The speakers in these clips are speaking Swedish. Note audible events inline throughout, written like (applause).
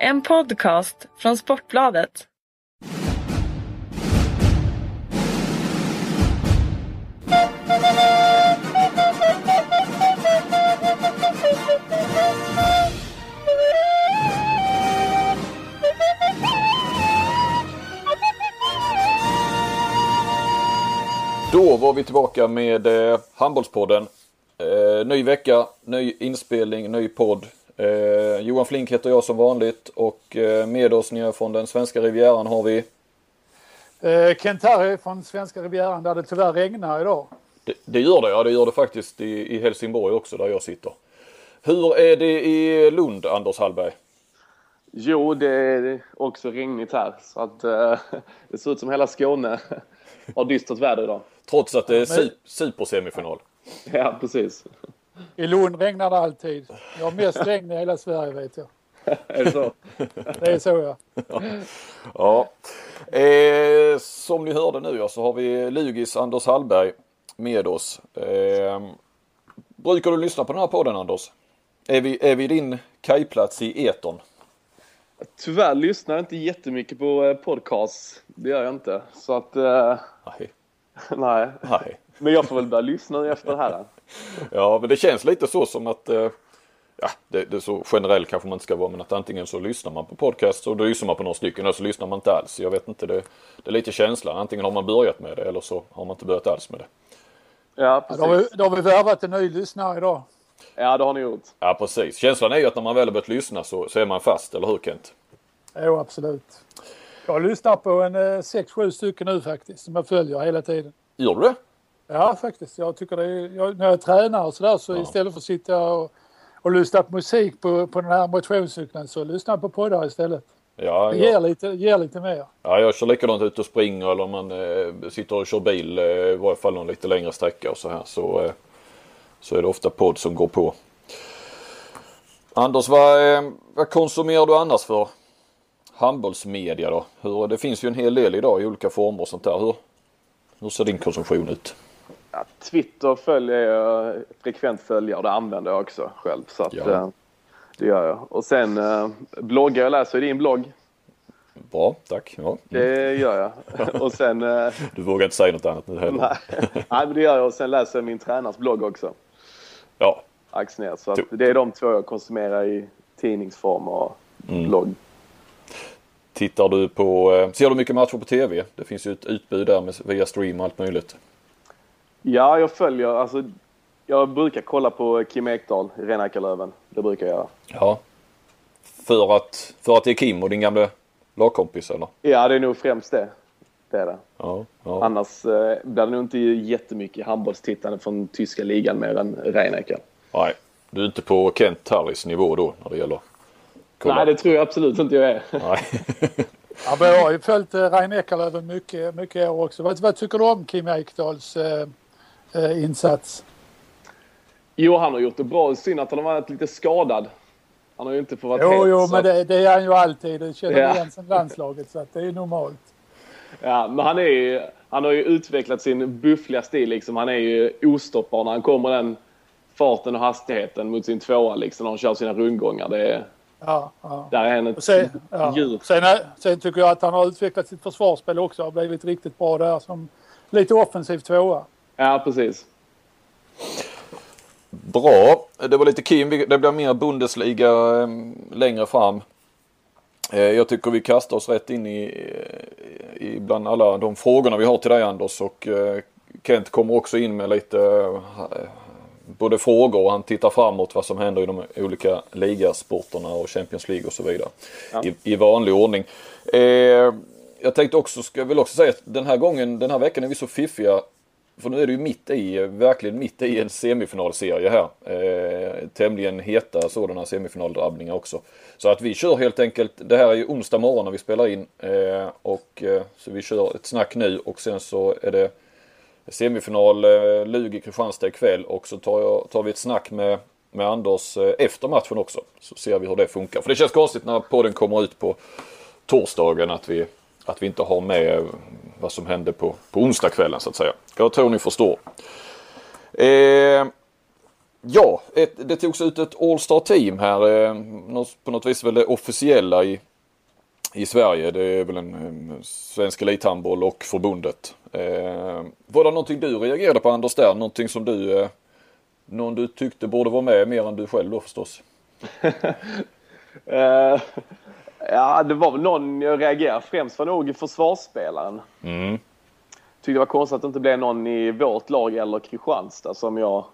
En podcast från Sportbladet. Då var vi tillbaka med eh, Handbollspodden. Eh, ny vecka, ny inspelning, ny podd. Eh, Johan Flink heter jag som vanligt och eh, med oss nere från den svenska rivieran har vi Eh, Kent Harry från svenska rivieran där det tyvärr regnar idag. Det, det gör det, ja det gör det faktiskt i, i Helsingborg också där jag sitter. Hur är det i Lund, Anders Hallberg? Jo, det är också regnigt här. Så att eh, det ser ut som hela Skåne har dystert väder idag. Trots att det är Men- su- supersemifinal. Ja, precis. I Lund regnar det alltid. Jag har mest regn i hela Sverige vet jag. Är det så? Det är så ja. (laughs) Ja. Eh, som ni hörde nu ja, så har vi Lugis Anders Hallberg med oss. Eh, brukar du lyssna på den här podden Anders? Är vi, är vi din kajplats i etern? Tyvärr lyssnar jag inte jättemycket på eh, podcasts. Det gör jag inte. Så att, eh, Nej. (laughs) nej. Nej. Men jag får väl börja lyssna efter det här. Ja, men det känns lite så som att eh, Ja, det, det är så generell kanske man inte ska vara men att antingen så lyssnar man på podcast och då lyssnar man på några stycken eller så lyssnar man inte alls. Jag vet inte, det, det är lite känslan. Antingen har man börjat med det eller så har man inte börjat alls med det. Ja, Då har, vi, precis. då har vi värvat en ny lyssnare idag. Ja, det har ni gjort. Ja, precis. Känslan är ju att när man väl har börjat lyssna så, så är man fast, eller hur Kent? Jo absolut. Jag lyssnar på en 6-7 stycken nu faktiskt som jag följer hela tiden. Gör du det? Ja faktiskt. Jag tycker det är, jag, när jag tränar och sådär så Ja. istället för att sitta och, och lyssna på musik på, på den här motionscykeln så lyssnar jag på poddar istället. Ja, Det jag, ger lite, ger lite mer. ja, jag kör likadant ute och springer eller om man eh, sitter och kör bil, eh, i varje fall någon lite längre sträcka och så här. Så, eh, så är det ofta podd som går på. Anders, vad, eh, vad konsumerar du annars för handbollsmedia då? Hur, det finns ju en hel del idag i olika former och sånt där. Hur, hur ser din konsumtion ut? Ja, Twitter följer jag frekvent följer och det använder jag också själv. Så att, Ja. eh, det gör jag. Och sen eh, bloggar jag läser din blogg. Bra, tack. Ja. Mm. Det gör jag. Och sen... eh, (laughs) Du vågar inte säga något annat nu heller. Nej, Nej, men det gör jag. Och sen läser jag min tränars blogg också. Ja, Axner. Så det är de två jag konsumerar i tidningsform och Mm. blogg. Tittar du på, eh, ser du mycket matcher på TV? Det finns ju ett utbud där med, via stream och allt möjligt. Ja, jag följer. Alltså, jag brukar kolla på Kim Ekdahl, Renackarlöven. Det brukar jag göra. Ja. För att, för att det är Kim och din gamla lagkompis eller? Ja, det är nog främst det. Det är det. Ja. ja. Annars eh, blir det nog inte jättemycket handbollstittande från tyska ligan mer än Reinecker. Nej, du är inte på Kent Harris nivå då när det gäller kolla. Nej, det tror jag absolut inte jag är. Nej. (laughs) Ja, men jag har ju följt eh, Rein Eckerlöven mycket, mycket år också. Vad, vad tycker du om Kim Ekdahls eh, eh, insats? Jo, han har gjort det bra. Synd att han har varit lite skadad. Han har ju inte fått vara Jo, het, jo, så men det, det är han ju alltid. Det känner Ja. vi igen sen landslaget så att det är normalt. Ja, men han, är ju, han har ju utvecklat sin buffliga stil. Liksom. Han är ju ostoppbar när han kommer den farten och hastigheten mot sin tvåa liksom, när han kör sina rundgångar. Det är, Ja, ja. där är han ett sen, djur. Sen, sen tycker jag att han har utvecklat sitt försvarsspel också. Har blivit riktigt bra där som lite offensiv tvåa. Ja, precis. Bra. Det var lite Kim. Det blir mer Bundesliga eh, längre fram. Eh, Jag tycker vi kastar oss rätt in i, eh, i bland alla de frågorna vi har till dig Anders och Kent kommer också in med lite både frågor och han tittar framåt vad som händer i de olika ligasporterna och Champions League och så vidare. Ja. I, I vanlig ordning. Eh, jag tänkte också, ska jag vill också säga att den här gången, den här veckan är vi så fiffiga för nu är det ju mitt i, verkligen mitt i en semifinalserie här. Eh, tämligen heta sådana semifinaldrabbningar också. Så att vi kör helt enkelt, det här är ju onsdag morgon när vi spelar in. Eh, och eh, så vi kör ett snack nu och sen så är det semifinal eh, Lugi Kristianstad ikväll och så tar, jag, tar vi ett snack med, med Anders eh, efter matchen också. Så ser vi hur det funkar. För det känns konstigt när podden kommer ut på torsdagen att vi, att vi inte har med vad som hände på, på onsdagskvällen så att säga. Jag tror ni förstår. Eh, ja, ett, det togs ut ett All-Star team här. Eh, på något vis väl det officiella i, i Sverige. Det är väl en, en svensk elithandboll och förbundet. Eh, var det någonting du reagerade på Anders där? Någonting som du, eh, någon du tyckte borde vara med mer än du själv då förstås? (laughs) (laughs) ja, det var väl någon jag reagerade främst var nog försvarsspelaren. Mm. Tyckte det var konstigt att det inte blev någon i vårt lag eller Kristianstad som jag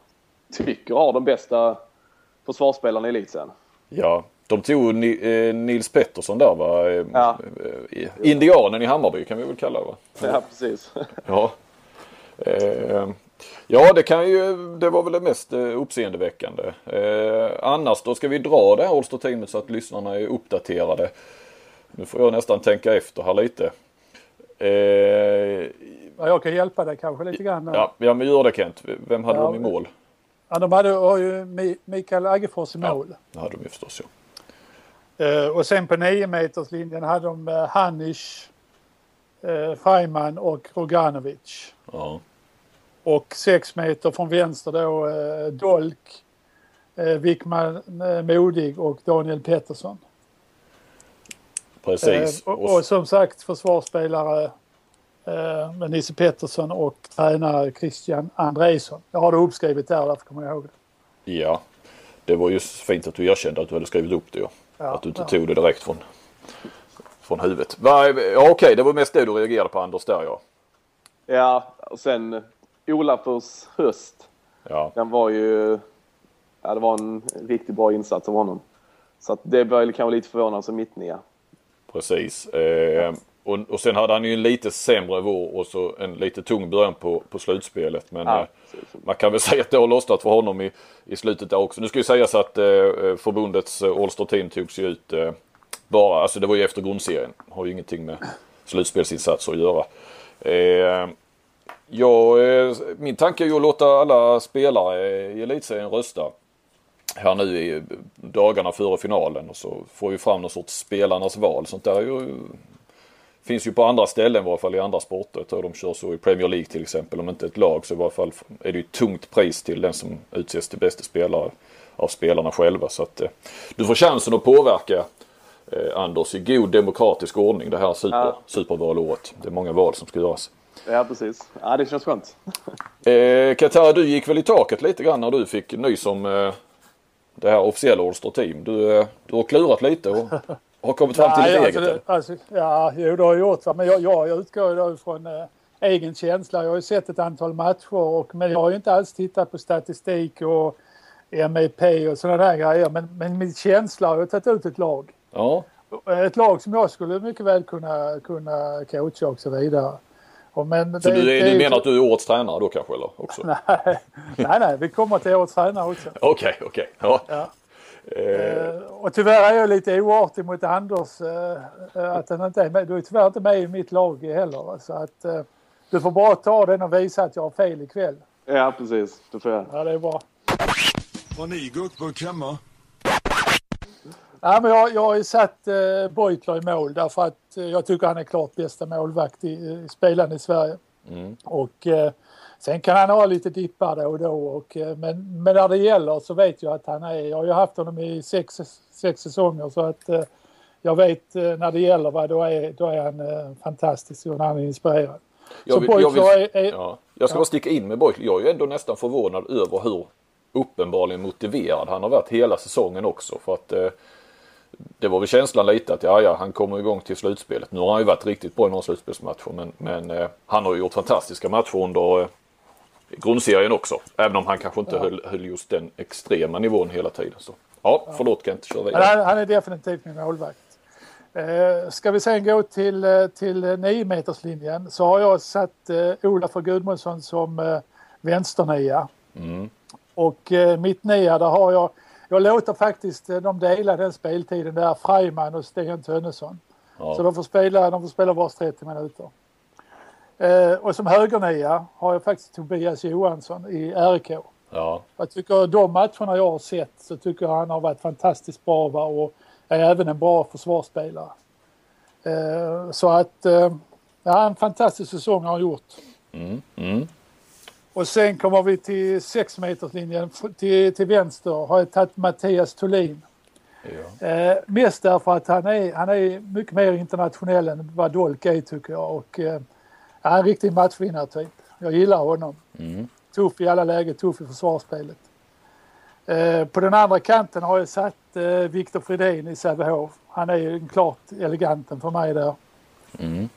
tycker har de bästa försvarsspelarna i elitserien. Ja, de tog Nils Pettersson där va? Ja. Indianen i Hammarby kan vi väl kalla det va? Ja, precis. ja. Ja, det kan ju, det var väl det mest uppseendeväckande. annars då ska vi dra det här Allstar-teamet så att lyssnarna är uppdaterade. Nu får jag nästan tänka efter här lite. Ja, jag kan hjälpa dig kanske lite grann. Ja, ja men gör det Kent. Vem hade ja, de i mål? Ja, de hade ju Mikael Aggefors i mål. Ja, det hade de ju förstås ja. Uh, och sen på 9 meterslinjen hade de uh, Hanish, uh, Freiman och Roganovic. Ja. Och 6 meter från vänster då uh, Dolk, uh, Wickman Modig och Daniel Pettersson. Precis. Och, och, som sagt försvarsspelare eh, med Nisse Pettersson och tränare Christian Andreasson. Jag har det uppskrivet där, därför kommer jag ihåg det. Ja, det var ju fint att du erkände att du hade skrivit upp det. Ja. Ja, att du inte ja. tog det direkt från, från huvudet. Va, ja, Okej, okay, det var mest det du reagerade på Anders där ja. Ja, och sen Olafurs höst. Ja. Den var ju... Ja, det var en riktigt bra insats av honom. Så att det var kanske lite förvånande som mittnia. Precis. Eh, och, och sen hade han ju en lite sämre vår och så en lite tung början på, på slutspelet. Men ja, eh, man kan väl (laughs) säga att det har lossnat för honom i, i slutet där också. Nu ska ju sägas att eh, eh förbundets eh, All-Star Team togs ju ut eh, bara, alltså det var ju efter grundserien. Har ju ingenting med (clears throat) slutspelsinsatser att göra. Eh, ja, min tanke är ju att låta alla spelare i elitserien rösta här nu i dagarna före finalen och så får vi fram någon sorts spelarnas val. Sånt där är ju Finns ju på andra ställen i varje fall i andra sporter. Jag tror de kör så i Premier League till exempel. Om inte ett lag så i varje fall är det ju tungt pris till den som utses till bästa spelare av spelarna själva. Så att eh, du får chansen att påverka eh, Anders i god demokratisk ordning det här super, ja. supervalåret. Det är många val som ska göras. Ja precis. Ja det känns skönt. (laughs) eh, Katara du gick väl i taket lite grann när du fick nys om eh, det här officiella All Team. Du, eh, du har klurat lite och har kommit fram till ditt alltså, eget? Alltså, ja, jo det har jag gjort. Men jag, jag, jag utgår då från eh, egen känsla. Jag har ju sett ett antal matcher och, men jag har ju inte alls tittat på statistik och MEP och sådana där grejer. Men, men min känsla har ju tagit ut ett lag. Ja. Ett lag som jag skulle mycket väl kunna, kunna coacha och så vidare. Och men så det, du, är, det, du menar att du är årets tränare då kanske eller? Också? (laughs) nej, nej, nej, vi kommer till årets tränare också. (laughs) Okej, okej. Okay, ja. ja. Eh, och tyvärr är jag lite oartig mot Anders eh, att han inte är med. Du är tyvärr inte med i mitt lag heller. Så att eh, du får bara ta den och visa att jag har fel ikväll. Ja, precis. Det får jag. Ja, det är bra. Har ni guckburk hemma? Ja, men jag, jag har ju satt eh, Beutler i mål därför att eh, jag tycker han är klart bästa målvakt i, i spelaren i Sverige. Mm. Och eh, Sen kan han ha lite dippar då och då. Och, eh, men, men när det gäller så vet jag att han är... Jag har ju haft honom i sex, sex säsonger så att eh, jag vet eh, när det gäller vad då är, då är han fantastisk och han är inspirerad. Jag, vill, jag, vill, är, är, ja. jag ska ja. bara sticka in med Beutler. Jag är ju ändå nästan förvånad över hur uppenbarligen motiverad han har varit hela säsongen också. För att det var väl känslan lite att ja, ja, han kommer igång till slutspelet. Nu har han ju varit riktigt bra i några slutspelsmatcher men, men han har ju gjort fantastiska matcher under grundserien också. Även om han kanske inte ja. höll, höll just den extrema nivån hela tiden. Så. Ja, ja. förlåt Kent, kör vidare. Han, han är definitivt min målvakt. Eh, ska vi sen gå till, eh, till 9 meterslinjen så har jag satt eh, Olaf Gudmundsson som eh, vänsternia. Mm. Och eh, mitt nia där har jag, jag låter faktiskt eh, de dela den speltiden där, Freiman och Sten Tönnesson. Ja. Så de får spela, de får spela vars 30 minuter. Eh, och som högernia har jag faktiskt Tobias Johansson i RIK. Ja. Jag tycker de matcherna jag har sett så tycker jag han har varit fantastiskt bra va? och är även en bra försvarsspelare. Eh, så att eh, ja, en fantastisk säsong har han gjort. Mm, mm. Och sen kommer vi till sexmeterslinjen till, till vänster har jag tagit Mattias Thulin. Ja. Eh, mest därför att han är, han är mycket mer internationell än vad Dolk är tycker jag. Och, eh, han är en riktig matchvinnartyp. Jag gillar honom. Mm. Tuff i alla lägen, tuff i försvarsspelet. Eh, på den andra kanten har jag satt eh, Viktor Fridén i Sävehof. Han är ju klart eleganten för mig där. Mm.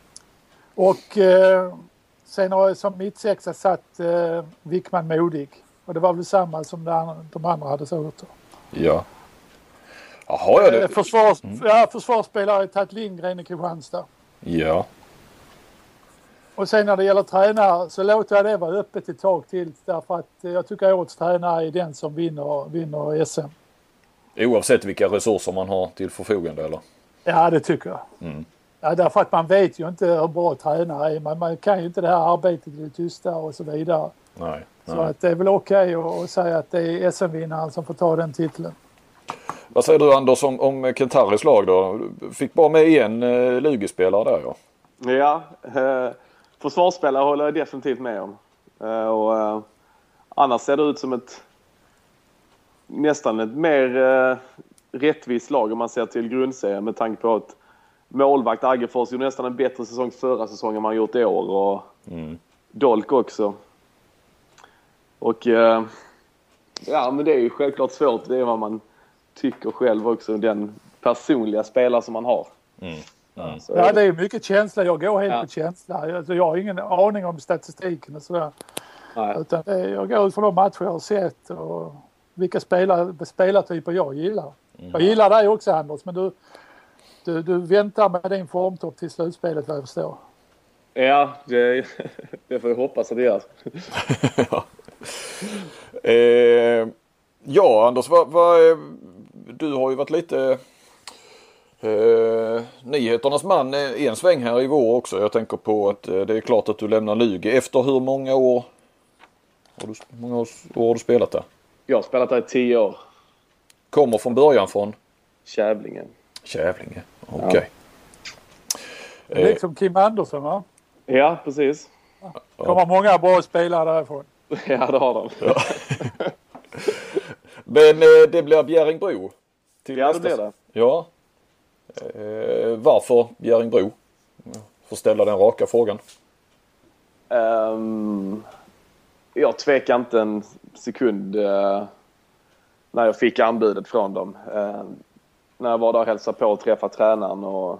Och eh, sen har jag som mittsexa satt eh, Wickman Modig. Och det var väl samma som de andra hade sagt. Ja. Jaha, ja. Det... Eh, försvars, mm. ja, försvarsspelare har jag tagit Lindgren i Kristianstad. Ja. Och sen när det gäller tränare så låter jag det vara öppet ett tag till därför att jag tycker årets tränare är den som vinner, vinner SM. Oavsett vilka resurser man har till förfogande eller? Ja det tycker jag. Mm. Ja, därför att man vet ju inte hur bra tränare är. Man, man kan ju inte det här arbetet i det tysta och så vidare. Nej, så att det är väl okej okay att säga att det är SM-vinnaren som får ta den titeln. Vad säger du Anders om, om Kentaris lag då? Fick bara med en eh, Lugi-spelare där ja. Ja, eh, försvarsspelare håller jag definitivt med om. Eh, och, eh, annars ser det ut som ett nästan ett mer eh, rättvist lag om man ser till grundserien med tanke på att målvakt Aggefors gjorde nästan en bättre säsong förra säsongen än man gjort i år och mm. Dolk också. Och eh, ja, men det är ju självklart svårt. Det är vad man tycker själv också. Den personliga spelare som man har. Mm. Mm. Ja, det är mycket känsla. Jag går helt ja. på känsla. Alltså, jag har ingen aning om statistiken och sådär. Nej. Utan jag går ut från de matcher jag har sett och vilka spelar, spelartyper jag gillar. Mm. Jag gillar dig också Anders, men du, du, du väntar med din formtopp till slutspelet vad jag förstår. Ja, det, (laughs) det får jag hoppas att det gör. (laughs) ja. Eh, ja, Anders, vad, vad, du har ju varit lite eh, nyheternas man en sväng här i vår också. Jag tänker på att eh, det är klart att du lämnar Lugi. Efter hur många år har du, många år har du spelat där? Jag har spelat där i tio år. Kommer från början från? Kävlinge. Kävlinge, okej. Okay. Ja. Eh. Liksom Kim Andersson va? Ja, precis. Det kommer många bra spelare därifrån. (laughs) Ja, det har de. Ja. (laughs) Men eh, det blir Bjäringbro. Till ja, det blir det. Ja. Eh, varför Bjäringbro? Får ställa den raka frågan. Um, jag tvekar inte en sekund uh, när jag fick anbudet från dem. Uh, när jag var där och hälsade på och träffade tränaren. Och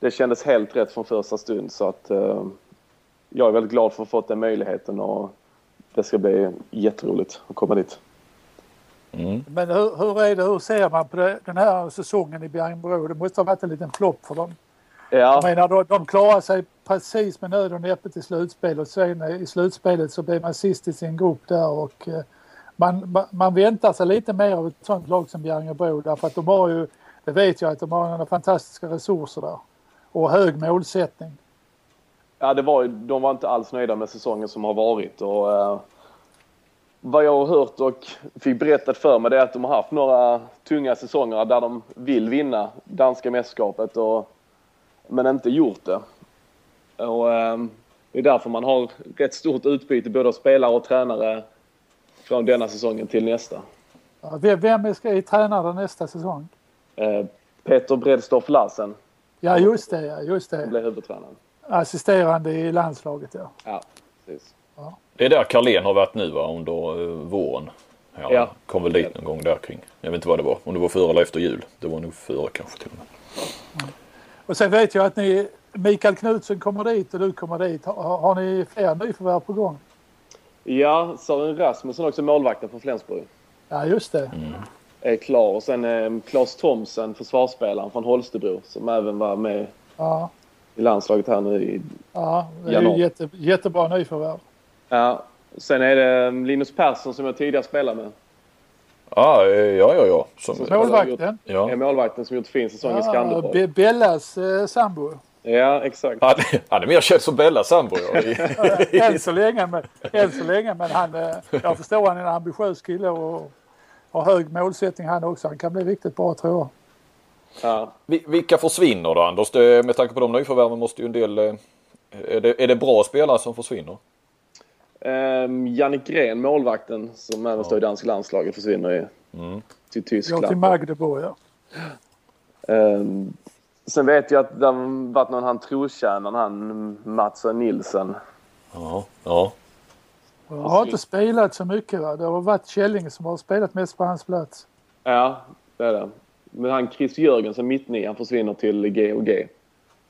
det kändes helt rätt från första stund. Så att, uh, jag är väldigt glad för att ha fått den möjligheten och det ska bli jätteroligt att komma dit. Mm. Men hur, hur, är det, hur ser man på det, den här säsongen i Bjärringbro? Det måste ha varit en liten flopp för dem. Ja. Jag menar, de, de klarar sig precis med nöd och näppe till slutspel och sen i slutspelet så blir man sist i sin grupp där och eh, man, man, väntar sig lite mer av ett sånt lag som Bjärringebro därför att de har ju, det vet jag att de har några fantastiska resurser där och hög målsättning. Ja, det var, de var inte alls nöjda med säsongen som har varit och eh, vad jag har hört och fick berättat för mig det är att de har haft några tunga säsonger där de vill vinna danska mästerskapet och, men inte gjort det. Och, eh, det är därför man har rätt stort utbyte både av spelare och tränare från denna säsongen till nästa. Vem ska i tränare nästa säsong? Eh, Peter Bredstoff Larsen. Ja just det, ja, just det. Han blir huvudtränaren. Assisterande i landslaget ja. Ja, precis. Ja. Det är där Carlén har varit nu va, under uh, våren. Ja, ja. Kom väl dit någon gång där kring. Jag vet inte vad det var. Om det var före eller efter jul. Det var nog före kanske till och med. Ja. Och sen vet jag att ni, Mikael Knutsen kommer dit och du kommer dit. Har, har ni fler nyförvärv på gång? Ja, Sören Rasmusson också målvakten från Flensburg. Ja, just det. Mm. Är klar. Och sen eh, Claes Thomsen, försvarsspelaren från Holstebro som även var med ja. i landslaget här nu i Ja, det är ju jätte, jättebra nyförvärv. Ja. Sen är det um, Linus Persson som jag tidigare spelade med. Ah, ja, ja, ja. Som, målvakten? Ja. Är målvakten som gjort fin säsong ja, i Skanderborg. Bellas eh, sambo. Ja, exakt. Han, han är mer känd som Bellas sambo. (laughs) (laughs) än, så länge, men, än så länge, men han, eh, jag förstår han är en ambitiös kille och har hög målsättning han också. Han kan bli riktigt bra tror jag. Ja. Vilka försvinner då Anders? Det, med tanke på de nyförvärven måste ju en del... Eh, är det, är det bra spelare som försvinner? Um, Jannik Gren, målvakten som även står i danska landslaget, försvinner ju Mm. till Går till Tyskland. Magdeburg, ja. Um, sen vet jag att det har varit någon han trotjänaren, han Mats Nilsen. Ja, ja. Jag har inte spelat så mycket. Va? Det har varit Källinge som har spelat mest på hans plats. Ja, det är det. Men han Chris Jörgensen, mittnia, han försvinner till GOG.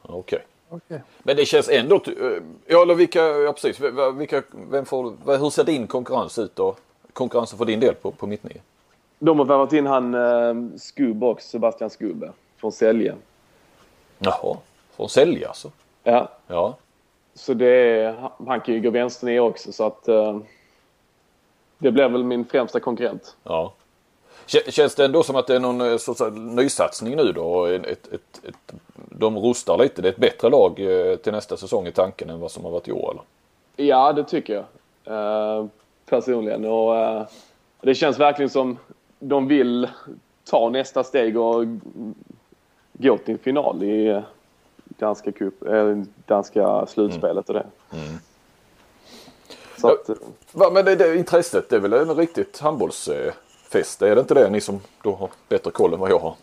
okej. Okej. Men det känns ändå... eh, Ja, eller vilka... Ja, precis. Vilka, vem får, hur ser din konkurrens ut då? Konkurrensen för din del på, på mittnio? De har värvat in han uh, Skub också, Sebastian Skubbe från Sälje. Jaha, från sälja alltså? Ja, Ja. så det är, han kan ju gå vänster ner också så att eh, det blir väl min främsta konkurrent. ja. Kä- Känns det ändå som att det är någon eh, sorts eh, nysatsning nu då? Ett, ett, ett, ett, de rustar lite. Det är ett bättre lag eh, till nästa säsong i tanken än vad som har varit i år eller? Ja, det tycker jag. Eh, personligen. Och, eh, det känns verkligen som de vill ta nästa steg och gå till final i danska, cup, eh, danska slutspelet och det. Så att, Va, men det, det intresset det är väl en riktigt handbollsfest? Är det inte det? Ni som då har bättre koll än vad jag har.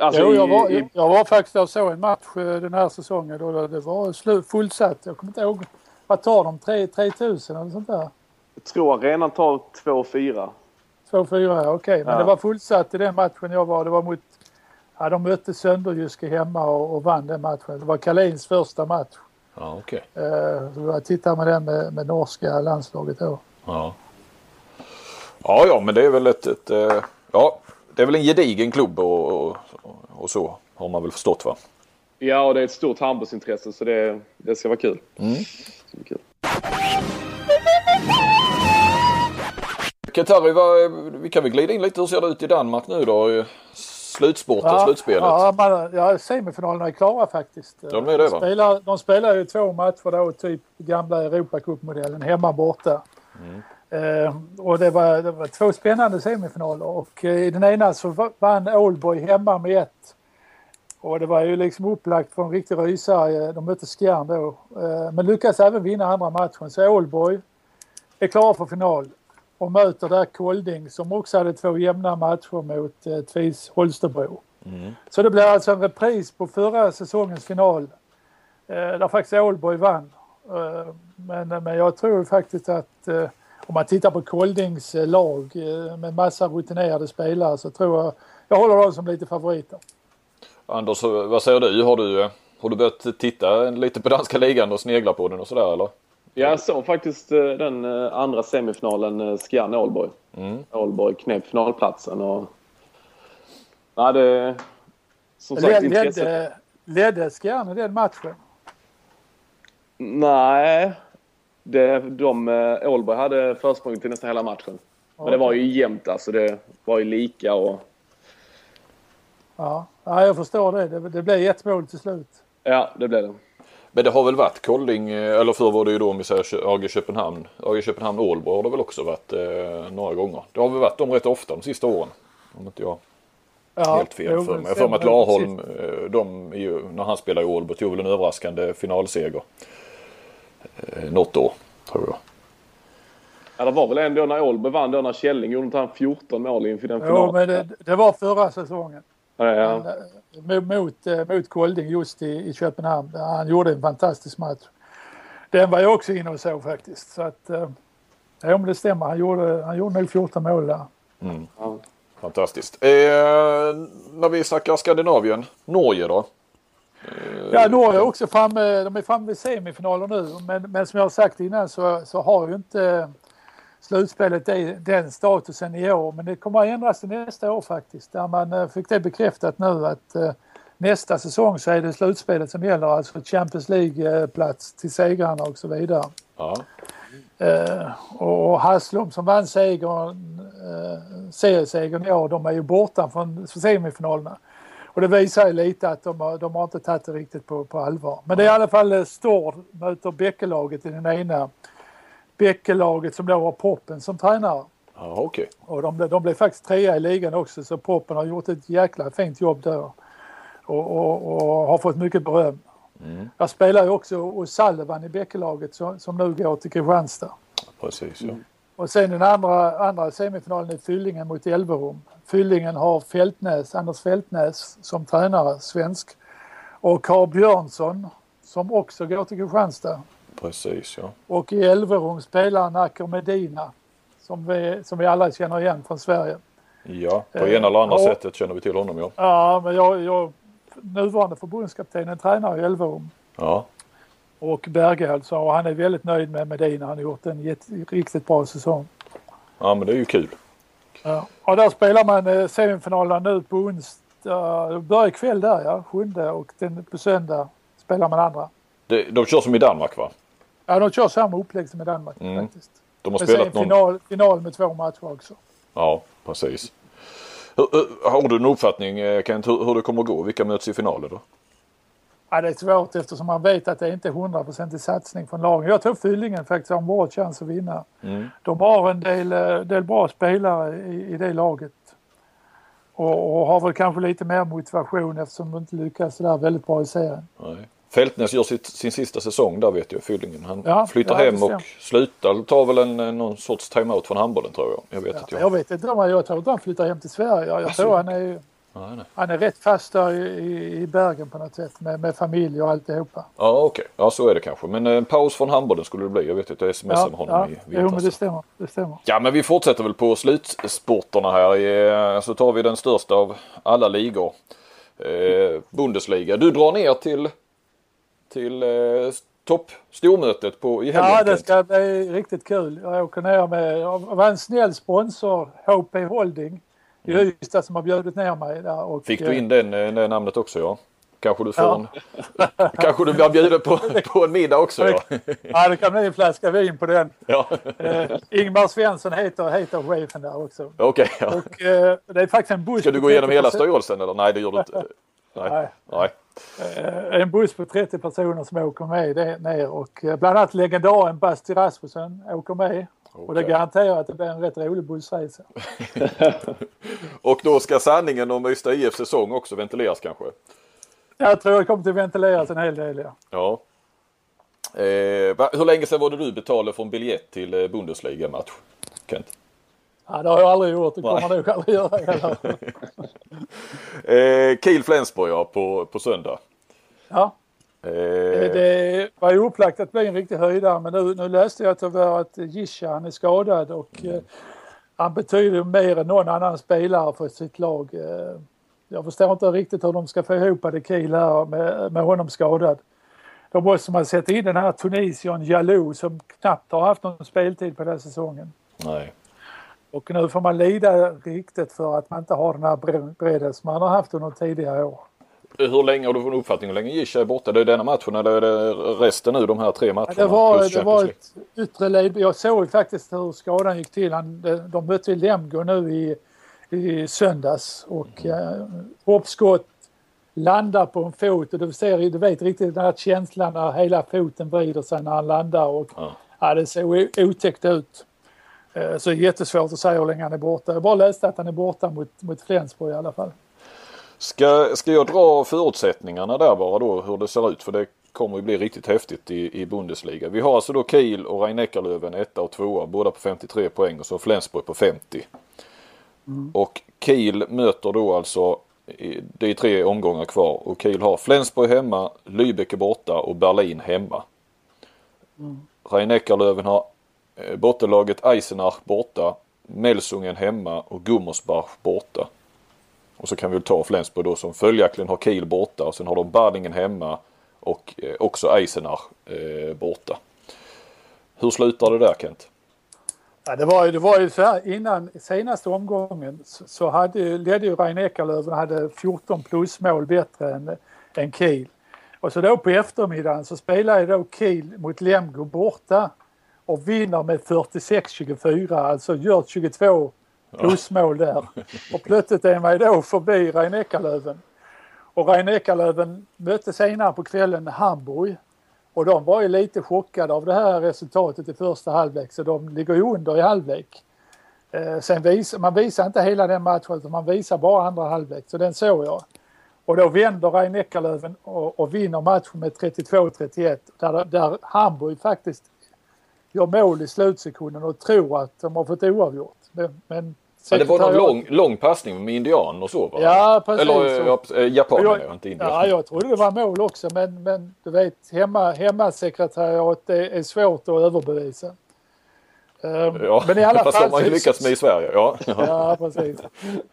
alltså Jo, jag, var, i, jag var faktiskt och såg en match eh, den här säsongen då det var slu- fullsatt. Jag kommer inte ihåg. Vad tar de? 3 3000 eller sånt där? jag tror arenan tar 2-4. 2-4, ja, okej. Men Ja. det var fullsatt i den matchen jag var. Det var mot... Ja, de mötte Sönderjyske hemma och, och vann den matchen. Det var Kalins första match. Ja, okej. Eh, så jag tittade med den med, med norska landslaget då. Ja. ja, ja, men det är väl ett, ett eh, ja, det är väl en gedigen klubb och, och, och så har man väl förstått va? Ja, och det är ett stort handbollsintresse så det, det ska vara kul. Mm. Det ska bli kul. Qatari, vad, vi kan väl glida in lite. Hur ser det ut i Danmark nu då? Slutspurten, slutspelet. Ja, man, ja, semifinalerna är klara faktiskt. De är det, va? Spelar, de spelar ju två matcher då, typ gamla Europacupmodellen, hemma borta. Mm. Eh, och det var, det var två spännande semifinaler och eh, i den ena så va- vann Ålborg hemma med ett. Och det var ju liksom upplagt för en riktig rysare. De mötte Skjern då. Eh, men lyckades även vinna andra matchen. Så Ålborg är klara för final och möter där Kolding som också hade två jämna matcher mot eh, Tvis Holstebro. Så det blir alltså en repris på förra säsongens final. Eh, där faktiskt Ålborg vann. Eh, men, men jag tror faktiskt att eh, om man tittar på Koldings eh, lag eh, med massa rutinerade spelare så tror jag jag håller dem som lite favoriter. Anders, vad säger du? Har du, eh, har du börjat titta lite på danska ligan och snegla på den och sådär eller? Ja, jag såg faktiskt eh, den eh, andra semifinalen, uh, Skjern-Ålborg. Mm. Ålborg knep finalplatsen och... Ja, det... Som sagt, Led, intresset... ledde, ledde Skjern den matchen? Nej. Det, de, eh, Ålborg hade försprång till nästan hela matchen. Men det var ju jämnt alltså. Det var ju lika och... Ja, ja jag förstår det. Det, det blev ett mål till slut. Ja, det blev det. Men det har väl varit Kolding, eh, eller förr var det ju då om vi säger AG Köpenhamn. AG Köpenhamn Ålborg har det väl också varit eh, några gånger. Det har väl varit dem rätt ofta de sista åren. Om inte jag Ja, helt fel jo, för mig. Jag får mig att Larholm, eh, de, när han spelade i Ålborg, tog väl en överraskande finalseger. Eh, något år, tror jag. Ja, det var väl ändå när Ålborg vann då när Källing gjorde inte han 14 mål inför den Jo, finalen. men det, det var förra säsongen. Ja, ja. Mot, mot, eh, mot Kolding just i, i Köpenhamn. Han gjorde en fantastisk match. Den var jag också inne och såg faktiskt. Så att, eh, ja, men det stämmer. Han gjorde, han gjorde nog 14 mål där. Ja. Fantastiskt. Eh, när vi snackar Skandinavien, Norge då? Ja, Norge är också framme. De är framme vid semifinaler nu. Men, men som jag har sagt innan så, så har ju inte slutspelet det, den statusen i år. Men det kommer att ändras till nästa år faktiskt. Där man eh, fick det bekräftat nu att eh, nästa säsong så är det slutspelet som gäller. Alltså Champions League-plats till segrarna och så vidare. Ja. Eh, och Haslum som vann segern, eh, seriesegern i år, de är ju borta från semifinalerna. Och det visar ju lite att de har, de har inte tagit det riktigt på, på allvar. Men det är i alla fall Stord möter Bäckelaget i den ena. Bäckelaget som då har Poppen som tränare. Ja, okej. Och de, de blev faktiskt trea i ligan också så Poppen har gjort ett jäkla fint jobb där. Och, och, och har fått mycket beröm. Mm. Jag spelar ju också O'Sullivan i Bäckelaget som, som nu går till Kristianstad. Precis, ja. Och sen den andra, andra semifinalen är Fyllingen mot Elverum. Fyllingen har Fältnäs, Anders Fältnäs som tränare, svensk. Och har Björnsson som också går till Kristianstad. Precis, ja. Och i Elverum spelar Nacker Medina som vi, som vi alla känner igen från Sverige. Ja, på ena eller andra eh, sättet känner vi till honom ja. Ja, men jag, jag nuvarande förbundskaptenen tränar i Elverum. Ja. Och Berge alltså, och han är väldigt nöjd med Medina. Han har gjort en jätte, riktigt bra säsong. Ja, men det är ju kul. Ja, och där spelar man eh, semifinalerna nu på onsdag. Det börjar ikväll där ja, sjunde och den, på söndag spelar man andra. Det, de kör som i Danmark va? Ja, de kör samma upplägg som i Danmark mm. faktiskt. De har spelat någon... final, final med två matcher också. Ja, precis. Hur, har du en uppfattning eh, Kent hur, hur det kommer att gå? Vilka möts i finaler då? Ja, det är svårt eftersom man vet att det inte är hundraprocentig satsning från lagen. Jag tror Fyllingen faktiskt har en bra chans att vinna. Mm. De har en del, eh, del bra spelare i, i det laget. Och, och, har väl kanske lite mer motivation eftersom de inte lyckas sådär väldigt bra i serien. Nej. Fältnäs gör sitt, sin sista säsong där vet jag, Fyllingen. Han ja, flyttar ja, hem och slutar, tar väl en, någon sorts timeout från handbollen tror jag. Jag vet, ja, att jag... jag vet inte jag tror inte han flyttar hem till Sverige. Jag alltså, tror han är, nej, nej. han är rätt fast där i, i Bergen på något sätt med, med familj och alltihopa. Ja okej, okay. ja så är det kanske. Men en paus från handbollen skulle det bli. Jag vet att jag smsade ja, med honom ja. i vintras. Jo men det stämmer, det stämmer. Ja men vi fortsätter väl på slutsporterna här. Så tar vi den största av alla ligor. Eh, Bundesliga. Du drar ner till till eh, toppstormötet på i helgen. Ja, det ska bli riktigt kul. Jag åker ner med, jag var en snäll sponsor, HP Holding i mm. Ystad som har bjudit ner mig där. Och, Fick du in den, eh, det namnet också ja? Kanske du får ja. en, (laughs) kanske du blir bjuden på, (laughs) på en middag också ja. ja det kan bli en flaska vin på den. Ja. Eh, Ingmar Svensson heter, heter chefen där också. Okej. Okay, ja. Och eh, det är faktiskt en buss. Ska du gå igenom hela styrelsen eller? Nej det gör du inte. (laughs) Nej. Nej. Nej. Eh, en buss på 30 personer som åker med det ner och eh, bland annat legendaren Basti Rasmussen åker med. Okay. Och det garanterar att det blir en rätt rolig bussresa. (laughs) och då ska sanningen om Ystad IF säsong också ventileras kanske? Jag tror det kommer att ventileras en hel del ja. ja. Eh, hur länge sedan var det du betalade för en biljett till eh, Bundesliga-match? Kent? Ja, det har jag aldrig gjort. Det kommer jag nog aldrig göra heller. (laughs) eh, Kiel Flensburg ja, på, på söndag. Ja. Eh. Det var ju upplagt att bli en riktig höjdare men nu, nu läste jag tyvärr att Gisha han är skadad och mm. eh, han betyder mer än någon annan spelare för sitt lag. Eh, jag förstår inte riktigt hur de ska få ihop det Kiel här med, med honom skadad. Då måste man sätta in den här Tunisian Jalou som knappt har haft någon speltid på den här säsongen. Nej. Och nu får man lida riktigt för att man inte har den här bredden som man har haft under tidigare år. Hur länge har du fått uppfattning hur länge Gisha är borta? Det är denna matchen eller är det resten nu de här tre matcherna? Ja, det var, det var ett yttre led. Jag såg faktiskt hur skadan gick till. Han, de mötte Lemgo nu i, i söndags och mm. eh, hoppskott landar på en fot och du, ser, du vet riktigt den här känslan när hela foten vrider sig när han landar och ja. Ja, det ser otäckt ut. Eh, så det är jättesvårt att säga hur länge han är borta. Jag bara läste att han är borta mot, mot Flensburg i alla fall. Ska, ska jag dra förutsättningarna där bara då hur det ser ut? För det kommer ju bli riktigt häftigt i, i Bundesliga. Vi har alltså då Kiel och Rhein-Neckarlöven etta och tvåa båda på 53 poäng och så Flensburg på 50. Mm. Och Kiel möter då alltså, det är tre omgångar kvar och Kiel har Flensburg hemma, Lübeck borta och Berlin hemma. Mm. Rhein-Neckarlöven har Eh, Eh, bottenlaget Eisenach borta. Melsungen hemma och Gummersbach borta. Och så kan vi ta Flensburg då som följaktligen har Kiel borta och sen har de Badingen hemma och eh, också Eisenach eh, borta. Hur slutar det där Kent? Ja, det, var, det var ju så här innan senaste omgången så hade, ledde ju Rein Ekerlöf och hade 14 plusmål bättre än, än Kiel. Och så då på eftermiddagen så spelade ju då Kiel mot Lemgo borta och vinner med 46-24, alltså gör 22 plusmål där. Och plötsligt är man då förbi Rein Eckerlöven. Och Rein Eckerlöven mötte senare på kvällen Hamburg. Och de var ju lite chockade av det här resultatet i första halvlek så de ligger ju under i halvlek. Eh, sen vis, man visar inte hela den matchen utan man visar bara andra halvlek så den såg jag. Och då vänder Rein Eckerlöven och, och vinner matchen med 32-31 där, där Hamburg faktiskt gör mål i slutsekunden och tror att de har fått oavgjort. Men, men Ja, det var någon lång, lång passning med indian och så va? Ja, precis. Eller ja, eh, japan jag, jag, inte indian. Ja, jag trodde det var mål också men, men du vet hemma, hemmasekretariat är, är svårt att överbevisa. Um, ja, men i alla fast fall, har man ju lyckats med i Sverige. Ja, ja precis.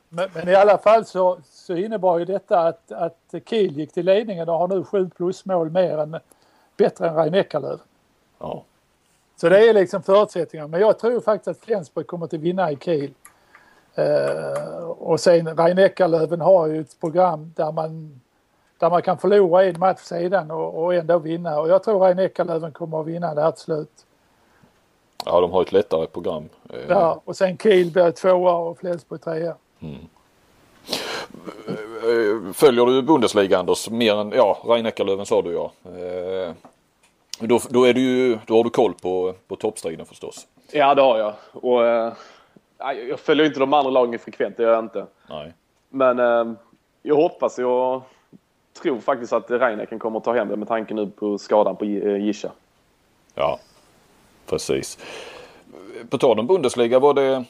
Men, men, i alla fall så, så innebar ju detta att, att Kiel gick till ledningen och har nu sju plusmål mer än, bättre än Rein Eckerlöf. Ja. Så det är liksom förutsättningar. Men jag tror faktiskt att Flensburg kommer att vinna i Kiel. Uh, och sen Rein Eckerlöven har ju ett program där man, där man kan förlora en match sedan och, och ändå vinna. Och jag tror Rein Eckerlöven kommer att vinna det här till slut. Ja, de har ett lättare program. Eh, Ja, och sen Kiel blir tvåa och Flensburg trea. Eh, Följer du Bundesliga Anders? Mer än, ja, Rein Eckerlöven sa du ja. Då, då, är du då har du koll på, på toppstriden förstås. Ja, det har jag. Och, eh, jag följer inte de andra lagen frekvent, det gör jag inte. Nej. Men eh, jag hoppas, jag tror faktiskt att Reineken kommer att ta hem det med tanke nu på skadan på eh, Gisha. Ja, precis. På tal om Bundesliga var det,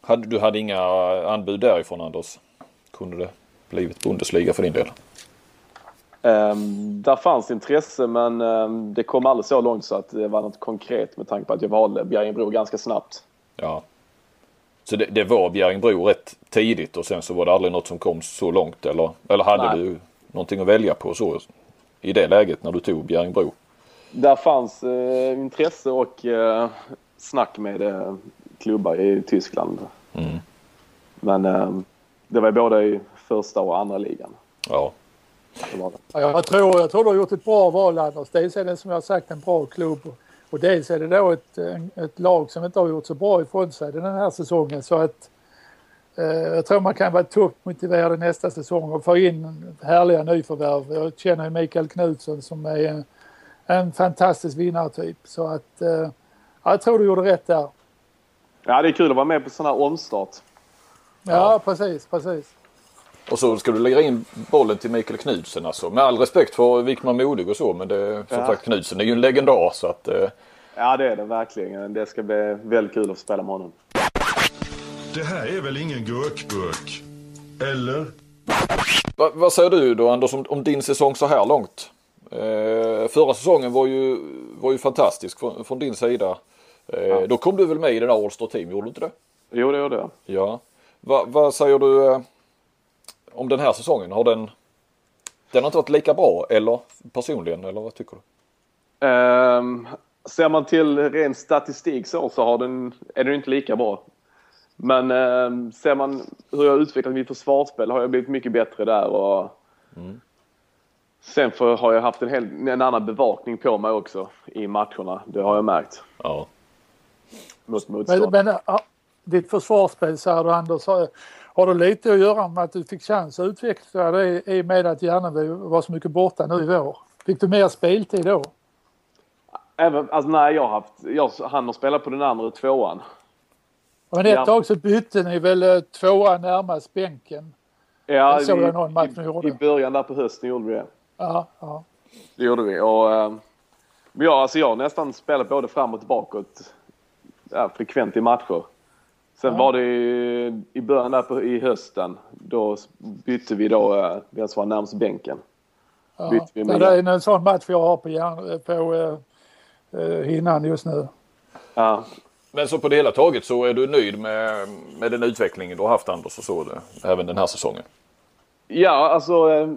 hade, du hade inga anbud därifrån Anders? Kunde det blivit Bundesliga för din del? Um, där fanns intresse men ehm, det kom aldrig så långt så att det var något konkret med tanke på att jag valde Bjerringbro ganska snabbt. Ja. Så det, det var Bjerringbro rätt tidigt och sen så var det aldrig något som kom så långt eller, eller hade Nej. du någonting att välja på så i det läget när du tog Bjerringbro? Där fanns eh, intresse och eh, snack med eh, klubbar i Tyskland. Mm. Men ehm, det var både i första och andra ligan. Ja. Ja, Jag tror, jag tror du har gjort ett bra val Anders. Dels är det som jag har sagt en bra klubb och dels är det då ett, ett lag som inte har gjort så bra ifrån sig den här säsongen. Så att eh, jag tror man kan vara toppmotiverad nästa säsong och få in härliga nyförvärv. Jag känner ju Mikael Knutsson som är en, en fantastisk vinnartyp. Så att eh, ja, jag tror du gjorde rätt där. Ja, det är kul att vara med på sån här omstart. Ja, precis, precis. Och så ska du lägga in bollen till Mikael Knudsen alltså. Med all respekt för Wickman Modig och så men det, som Ja. sagt Knudsen är ju en legendar så att eh, Ja, det är det verkligen. Det ska bli väldigt kul att spela med honom. Det här är väl ingen gurkburk? Eller? Va, vad säger du då Anders om, om din säsong så här långt? Eh, förra säsongen var ju, var ju fantastisk från, från din sida. Eh, Då kom du väl med i det där All-Star Team, gjorde du inte det? Jo, det gjorde jag. Ja. Va, vad säger du eh, om den här säsongen? Har den, den har inte varit lika bra eller personligen eller vad tycker du? Um, ser man till ren statistik så, så har den, är den inte lika bra. Men ehm, ser man hur jag utvecklat mitt försvarsspel har jag blivit mycket bättre där. Och Sen för, har jag haft en, hel, en annan bevakning på mig också i matcherna. Det har jag märkt. Ja. Mot Men, motstånd. men ja, ditt försvarsspel säger du Anders, har, har det lite att göra med att du fick chans att utveckla det i och med att Järneby var så mycket borta nu i vår? Fick du mer speltid då? Även, alltså, nej, jag har haft, jag, han har spelat på den andra tvåan. Men ett tag så bytte ni väl eh, tvåa närmast bänken? Ja, såg i- jag någon match ni gjorde. I början där på hösten gjorde vi det. Ja, ja. Det gjorde vi. Och, eh, men ja, alltså jag har nästan spelat både framåt och bakåt ja, frekvent i matcher. Sen Ja. var det i, i början där på, i hösten. Då bytte vi då eh, vem som var närmast bänken. ja. Bytte vi ja det är en sån match jag har på, järn, på eh, eh, hinnan just nu. Ja, Men så på det hela taget så är du nöjd med, med den utvecklingen du har haft Anders och så det, även den här säsongen? ja alltså eh,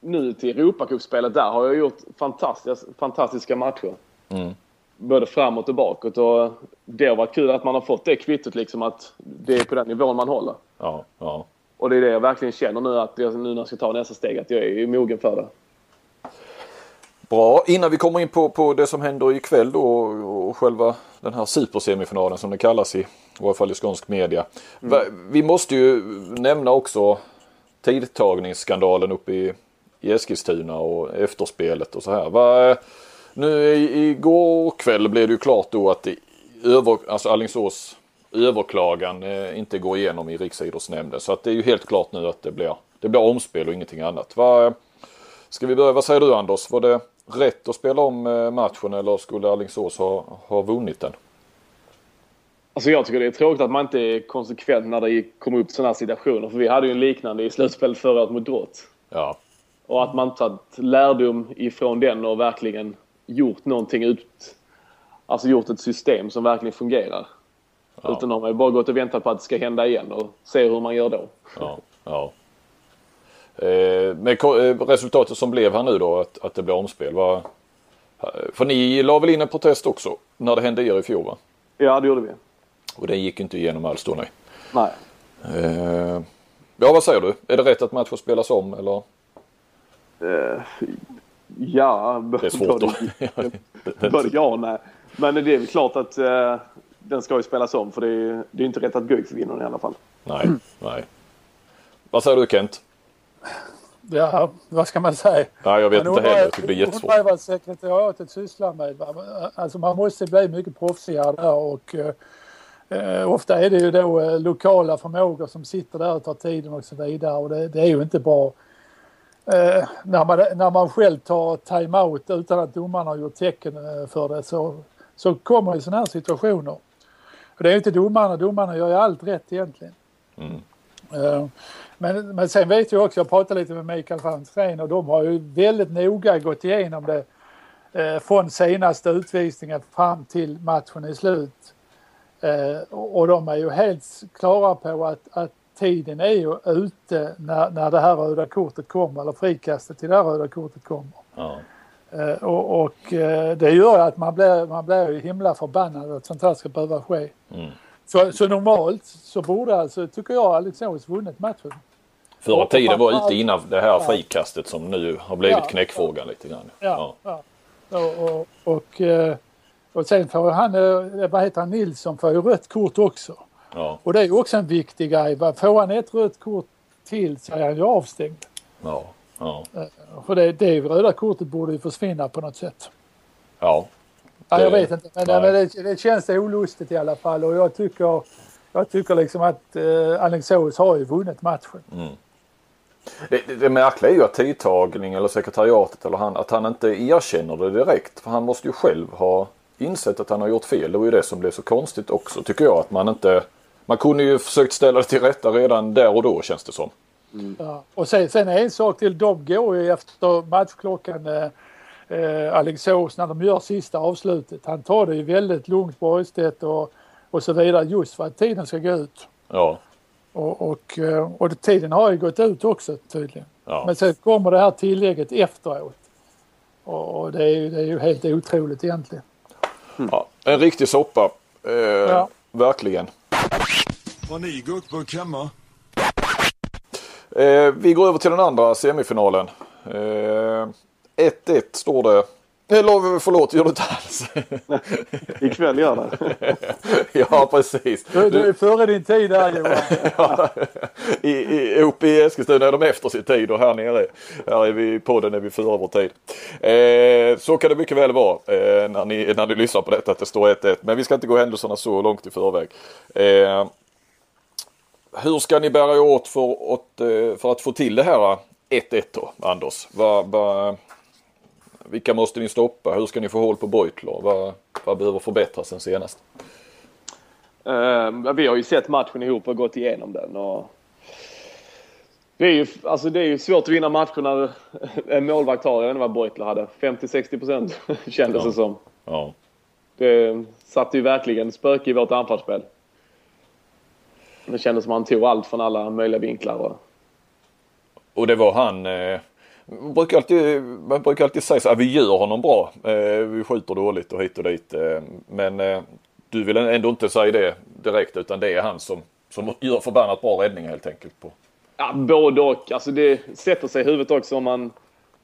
nu till Europacupspelet där har jag gjort fantastiska, fantastiska matcher. Mm. Både framåt och bakåt. Och det har varit kul att man har fått det kvittot liksom att det är på den nivån man håller. Ja, ja. Och det är det jag verkligen känner nu att jag, nu när jag ska ta nästa steg att jag är mogen för det. Bra, innan vi kommer in på, på det som händer ikväll då och, själva den här supersemifinalen som det kallas i, i varje fall i skånsk media. Va, vi måste ju nämna också tidtagningsskandalen uppe i, i Eskilstuna och efterspelet och så här. Va, nu i- igår kväll blev det ju klart då att över, alltså Alingsås överklagan eh, inte går igenom i Riksidrottsnämnden. Så att det är ju helt klart nu att det blir det blir omspel och ingenting annat. Vad, ska vi börja, vad säger du Anders? Var det rätt att spela om eh, matchen eller skulle Alingsås ha, ha vunnit den? Alltså jag tycker det är tråkigt att man inte är konsekvent när det kommer upp sådana här situationer. För vi hade ju en liknande i slutspelet förra året mot Drott. Ja. Och att man tagit lärdom ifrån den och verkligen gjort någonting ut... Alltså gjort ett system som verkligen fungerar. Ja. Utan har man bara gått och väntat på att det ska hända igen och se hur man gör då. Ja, ja. Eh, med eh, resultatet som blev här nu då, att, att det blev omspel. Var, för ni la väl in en protest också när det hände er i fjol va? Ja, det gjorde vi. Och den gick inte igenom alls då nej. Nej. Eh, ja, vad säger du? Är det rätt att matchen spelas om eller? Eh, ja, det är svårt både, både (laughs) ja och nej. Men det är väl klart att eh, den ska ju spelas om för det är, det är inte rätt att Guif vinner den i alla fall. Nej, nej. Vad säger du Kent? Ja, vad ska man säga? Nej, jag vet inte heller. Jag tycker det är jättesvårt. Undrar vad sekretariatet sysslar med. Alltså man måste bli mycket proffsigare där och eh, ofta är det ju då eh, lokala förmågor som sitter där och tar tiden och så vidare och det, det är ju inte bra. Eh, när, man, när man själv tar time-out utan att domarna har gjort tecken eh, för det så, så kommer ju sådana här situationer. Och det är ju inte domarna, domarna gör ju allt rätt egentligen. Mm. Uh, men, men sen vet jag också, jag pratade lite med Mikael Franzén och de har ju väldigt noga gått igenom det eh, från senaste utvisningen fram till matchen är slut. Eh, och de är ju helt klara på att, att tiden är ju ute när, när det här röda kortet kommer, eller frikastet till det här röda kortet kommer. Ja. Eh, och, och eh, det gör att man blir, man blir ju himla förbannad att sånt här ska behöva ske. Mm. Så, så normalt så borde alltså, tycker jag, Alingsås vunnit matchen. Förra tiden var ute innan det här frikastet som nu har blivit ja, knäckfrågan lite grann. Ja, ja. Och, och, och, eh, och sen får han, vad heter han, Nilsson får ju rött kort också. Ja. Och det är också en viktig grej. Får han ett rött kort till så är han ju avstängd. Ja, ja. Eh, för det, det röda kortet borde ju försvinna på något sätt. Ja. Ja jag vet inte, men, men det, det känns olustigt i alla fall och jag tycker, jag tycker liksom att eh, Alingsås har ju vunnit matchen. Mm. Det, det, det märkliga är ju att tidtagning eller sekretariatet eller han, att han inte erkänner det direkt. För han måste ju själv ha insett att han har gjort fel. Det var ju det som blev så konstigt också tycker jag. Att man inte... Man kunde ju försökt ställa det till rätta redan där och då känns det som. Mm. Ja. Och sen, sen en sak till. De går ju efter matchklockan eh, eh, Alingsås när de gör sista avslutet. Han tar det ju väldigt lugnt Borgstedt och, och så vidare just för att tiden ska gå ut. Ja. Och, och, eh, och tiden har ju gått ut också tydligen. Ja. Men sen kommer det här tillägget efteråt. Och det är, ju, det är ju helt otroligt egentligen. Mm. Ja, en riktig soppa. Eh, ja. Verkligen. Har ni gurkburk hemma? Eh, vi går över till den andra semifinalen. 1-1 eh, står det eller förlåt, gör du inte alls? (laughs) Ikväll gör det. (laughs) ja, precis. Du, du är före din tid här Johan. (laughs) ja, i, i, uppe i Eskilstuna är de efter sin tid och här nere här är vi, på den är vi före vår tid. Eh, så kan det mycket väl vara eh, när, ni, när ni lyssnar på detta att det står 1-1. Men vi ska inte gå händelserna så långt i förväg. Eh, hur ska ni bära er åt för, åt, eh, för att få till det här 1-1 då, Anders? Va, va, vilka måste ni stoppa? Hur ska ni få håll på Beutler? Vad, vad behöver förbättras sen senast? Uh, vi har ju sett matchen ihop och gått igenom den. Och det, är ju, alltså det är ju svårt att vinna matcher när (laughs) en målvakt har, jag vet inte vad Beutler hade, 50-60 procent (laughs) kändes ja. det som. Ja. Det satte ju verkligen spöke i vårt anfallsspel. Det kändes som han tog allt från alla möjliga vinklar. Och, och det var han, eh, man brukar alltid, man brukar alltid säga så att vi gör honom bra. Eh, vi skjuter dåligt och hit och dit. Eh, men eh, du vill ändå inte säga det direkt utan det är han som, som gör förbannat bra räddningar helt enkelt. På. Ja, både och. Alltså det sätter sig i huvudet också om man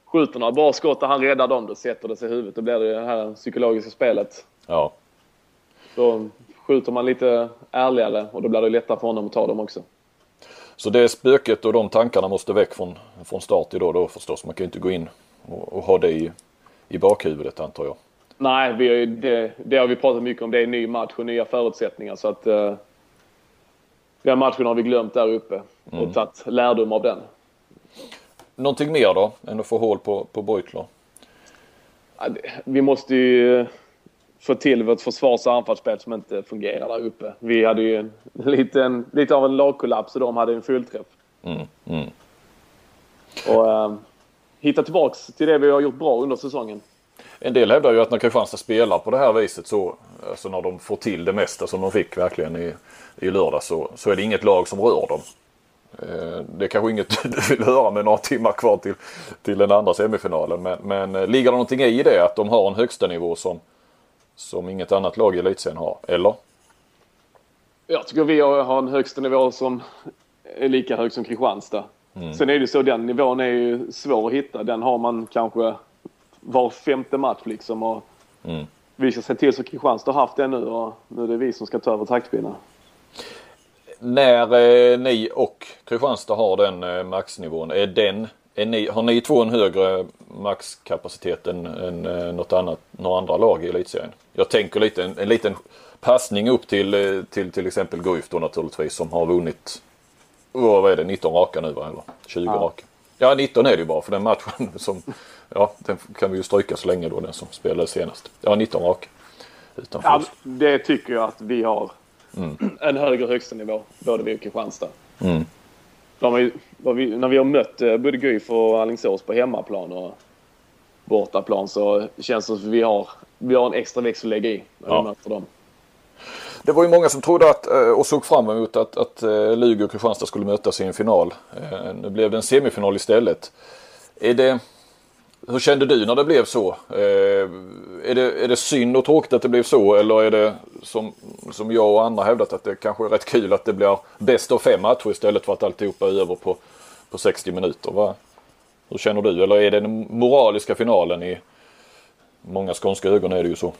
skjuter några bra skott och han räddar dem. Då sätter det sig i huvudet. Då blir det det här psykologiska spelet. Ja. Då skjuter man lite ärligare och då blir det lättare för honom att ta dem också. Så det spöket och de tankarna måste väck från, från start idag då förstås. Man kan ju inte gå in och, och ha det i, i bakhuvudet antar jag. Nej, vi har ju, det, det, har vi pratat mycket om. Det är en ny match och nya förutsättningar. Så att, uh, den matchen har vi glömt där uppe och mm. tagit lärdom av den. någonting mer då än att få hål på, på Beutler? Vi måste ju få till vårt försvars och anfallsspel som inte fungerar där uppe. Vi hade ju en liten, lite av en lagkollaps och de hade en fullträff. Mm, mm. Och eh, hitta tillbaks till det vi har gjort bra under säsongen. En del hävdar ju att när Kristianstad spelar på det här viset så, alltså när de får till det mesta som de fick verkligen i, i lördag så, så är det inget lag som rör dem. Eh, Det är kanske inget (laughs) du vill höra med några timmar kvar till, till den andra semifinalen. Men, men eh, ligger det någonting i det att de har en högsta nivå som, som inget annat lag i elitserien har? Eller? Jag tycker vi har en högsta nivå som är lika hög som Kristianstad. Sen är det så, den nivån är ju svår att hitta. Den har man kanske var femte match liksom. Och Mm. Vi ska se till så Kristianstad har haft det nu och nu är det vi som ska ta över taktpinnen. När eh, ni och Kristianstad har den eh, maxnivån, är den, ni, har ni två en högre maxkapacitet än, än eh, något annat, några andra lag i elitserien? Jag tänker lite en, en liten passning upp till eh, till, till exempel Guif då naturligtvis som har vunnit, oh, vad är det, 19 raka nu va? Eller 20 Ja. raka? Ja 19 är det ju bara för den matchen (laughs) som, ja den kan vi ju stryka så länge då den som spelade senast. Ja 19 raka. Ja, det tycker jag att vi har. (clears throat) En högre högsta nivå, både vi och Kristianstad. Mm. De vad vi, när vi har mött eh, både Guif och Alingsås på hemmaplan och bortaplan så känns det som att vi har, vi har en extra växel att lägga i när Ja. vi möter dem. Det var ju många som trodde att, eh, och såg fram emot att, att eh, Lugi och Kristianstad skulle mötas i en final. Nu blev det en semifinal istället. Är det, hur kände du när det blev så? Är det, är det synd och tråkigt att det blev så eller är det som, som jag och andra hävdat att det kanske är rätt kul att det blir bäst av fem matcher istället för att alltihopa är över på, på 60 minuter? Va? Hur känner du? Eller är det den moraliska finalen i många skånska ögon är det ju så.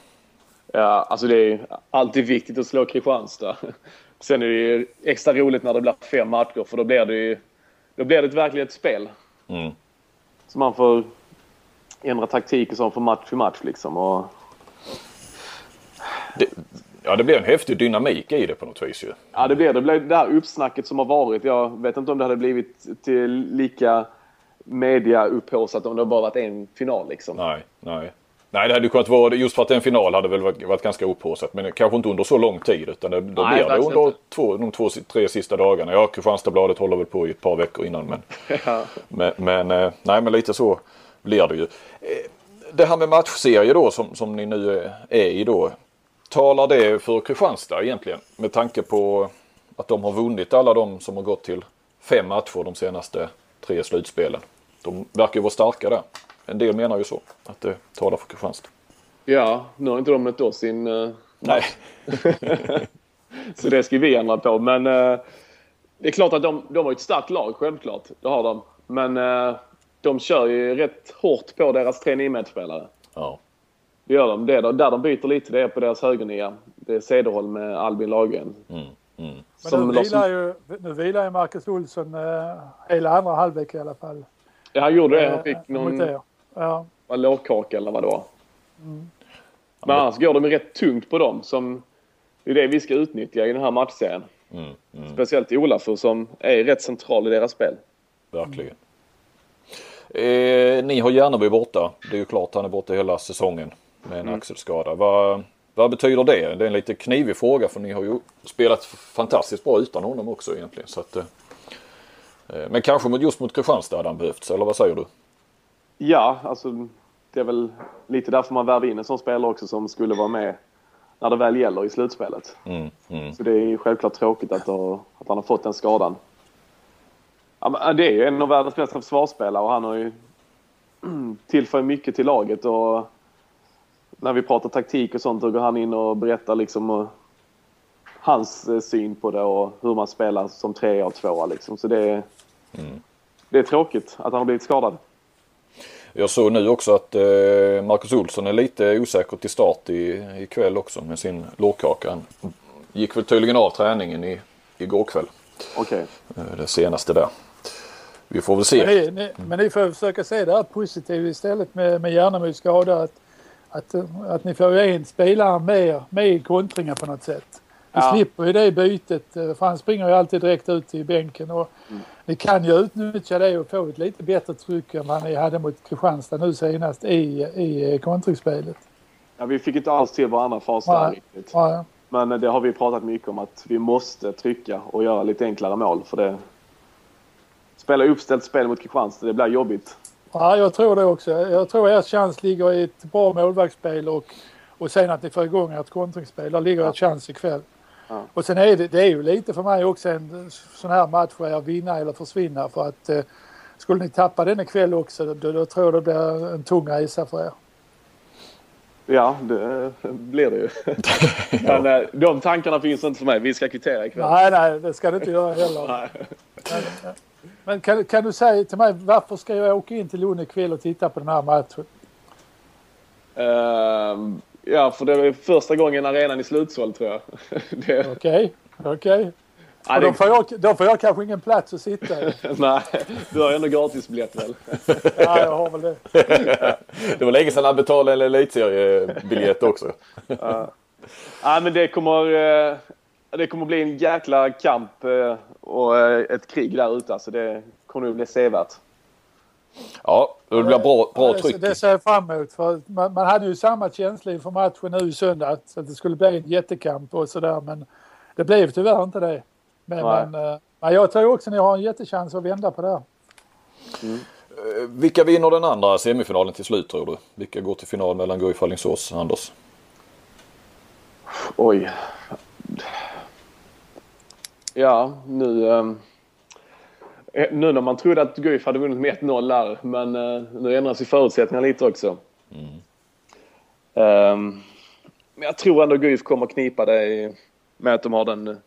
Ja, alltså det är alltid viktigt att slå Kristianstad. Sen är det ju extra roligt när det blir fem matcher för då blir det ju då blir det ett verkligt spel. Mm. Så man får ändra taktik och så från match till match liksom. Och, Det, ja, det blir en häftig dynamik i det på något vis ju. ja, det blir det. blir det här uppsnacket som har varit. Jag vet inte om det hade blivit till lika media-upphaussat om det bara varit en final liksom. Nej, nej. Nej, det hade ju kunnat vara, just för att det är en final hade väl varit, varit ganska upphaussat. Men kanske inte under så lång tid utan det, då Nej, blir det under inte. två, de två, tre sista dagarna. Ja, Kristianstadsbladet håller väl på i ett par veckor innan men, (laughs) Ja. men, men, eh, nej, men lite så blir det ju. Eh, Det här med matchserie då som, som ni nu är- är i då. Talar det för Kristianstad egentligen? Med tanke på att de har vunnit alla de som har gått till fem matcher de senaste tre slutspelen. De verkar ju vara starka där. En del menar ju så. Att det talar för Kristianstad. ja, nu har inte de mött oss in uh, Nej. (laughs) Så det ska vi ändra på. Men eh, det är klart att de, de har ett starkt lag, självklart. Det har de. Men eh, de kör ju rätt hårt på deras tre medspelare. Ja. Det gör de. Det är där de byter lite det är på deras högernia. Det är Cederholm med Albin Lagergren. Mm, mm. Men nu vilar, ju, nu vilar ju Marcus Olsson eh, hela andra halvlek i alla fall. Ja, han gjorde det. Han Eh, fick någon. Ja. var lågkaka eller vad det var. Mm. Men annars går de ju rätt tungt på dem. Som, det är det vi ska utnyttja i den här matchserien. Mm, mm, Speciellt Olafur som är rätt central i deras spel. verkligen. Eh, ni har Järneby borta. Det är ju klart han är borta hela säsongen med en axelskada. Vad, vad betyder det? Det är en lite knivig fråga för ni har ju spelat fantastiskt bra utan honom också egentligen. Så att, eh, eh, men kanske just mot Kristianstad hade han behövts, eller vad säger du? Ja, alltså det är väl lite därför man värvar in en sån spelare också som skulle vara med när det väl gäller i slutspelet. Mm, mm. Så det är ju självklart tråkigt att, ha- att han har fått den skadan. Ja, det är ju en av världens bästa försvarsspelare och han har ju (clears throat) tillför mycket till laget och när vi pratar taktik och sånt då går han in och berättar liksom och hans eh, syn på det och hur man spelar som trea och tvåa liksom. Så det är, det är tråkigt att han har blivit skadad. Jag såg nu också att eh, Marcus Olsson är lite osäker till start i, ikväll också med sin lårkaka. Han gick väl tydligen av träningen i, igår kväll. Okej. Eh, det senaste där. Vi får väl Men, se. ni, ni, men ni får försöka se det här positivt istället med, med Järnemys skada. Att, att, att ni får en spelare mer med i kontringar på något sätt. Vi Ja. slipper ju det bytet eh, för han springer ju alltid direkt ut till bänken. Och ni kan ju utnyttja det och få ett lite bättre tryck än vad ni hade mot Kristianstad nu senast i, i kontringsspelet. Ja, vi fick inte alls till vår andra fas där riktigt. Ja. Men det har vi pratat mycket om att vi måste trycka och göra lite enklare mål för det. Spela uppställt spel mot Kristianstad, det blir jobbigt. Ja, jag tror det också. Jag tror er chans ligger i ett bra målvaktsspel och, och sen att ni får igång ert kontringsspel. Där ligger ja. ett chans ikväll. Ja. Och sen är det, det är ju lite för mig också en sån här match där jag vinna eller försvinna för att eh, skulle ni tappa den ikväll också då, då tror jag det blir en tung resa för er. Ja, det blir det ju. (laughs) Men. Eh, de tankarna finns inte för mig. Vi ska kvittera ikväll. Nej, nej, det ska du inte göra heller. Men, kan, kan, du säga till mig varför ska jag åka in till Lund ikväll och titta på den här matchen? Uh, ja, för det är första gången arenan är slutsåld tror jag. (laughs) Okej, okej. Okay, okay. Ja, det... då, får jag, då får jag kanske ingen plats att sitta i. (laughs) Nej, du har ändå gratisbiljett väl? (laughs) ja, jag har väl det. det var länge sedan han betalade en elitseriebiljett också. ja. ja, men det kommer, eh, det kommer bli en jäkla kamp eh, och eh, ett krig där ute. Alltså det kommer nog bli sevärt. Ja, det blir bra, bra tryck. Det, ser jag fram emot. För man, man, hade ju samma känsla inför matchen nu i söndags. Att det skulle bli en jättekamp och sådär. Men det blev tyvärr inte det. Men, men, eh, men jag tror också att ni har en jättechans att vända på det. Mm. Vilka vinner den andra semifinalen till slut tror du? Vilka går till final mellan Guif och Alingsås, Anders? Oj. Ja, nu... Um, nu när man trodde att Guif hade vunnit med 1-0 där, men uh, nu ändras ju förutsättningarna lite också. Mm. Um, men jag tror ändå Guif kommer knipa det med att de har den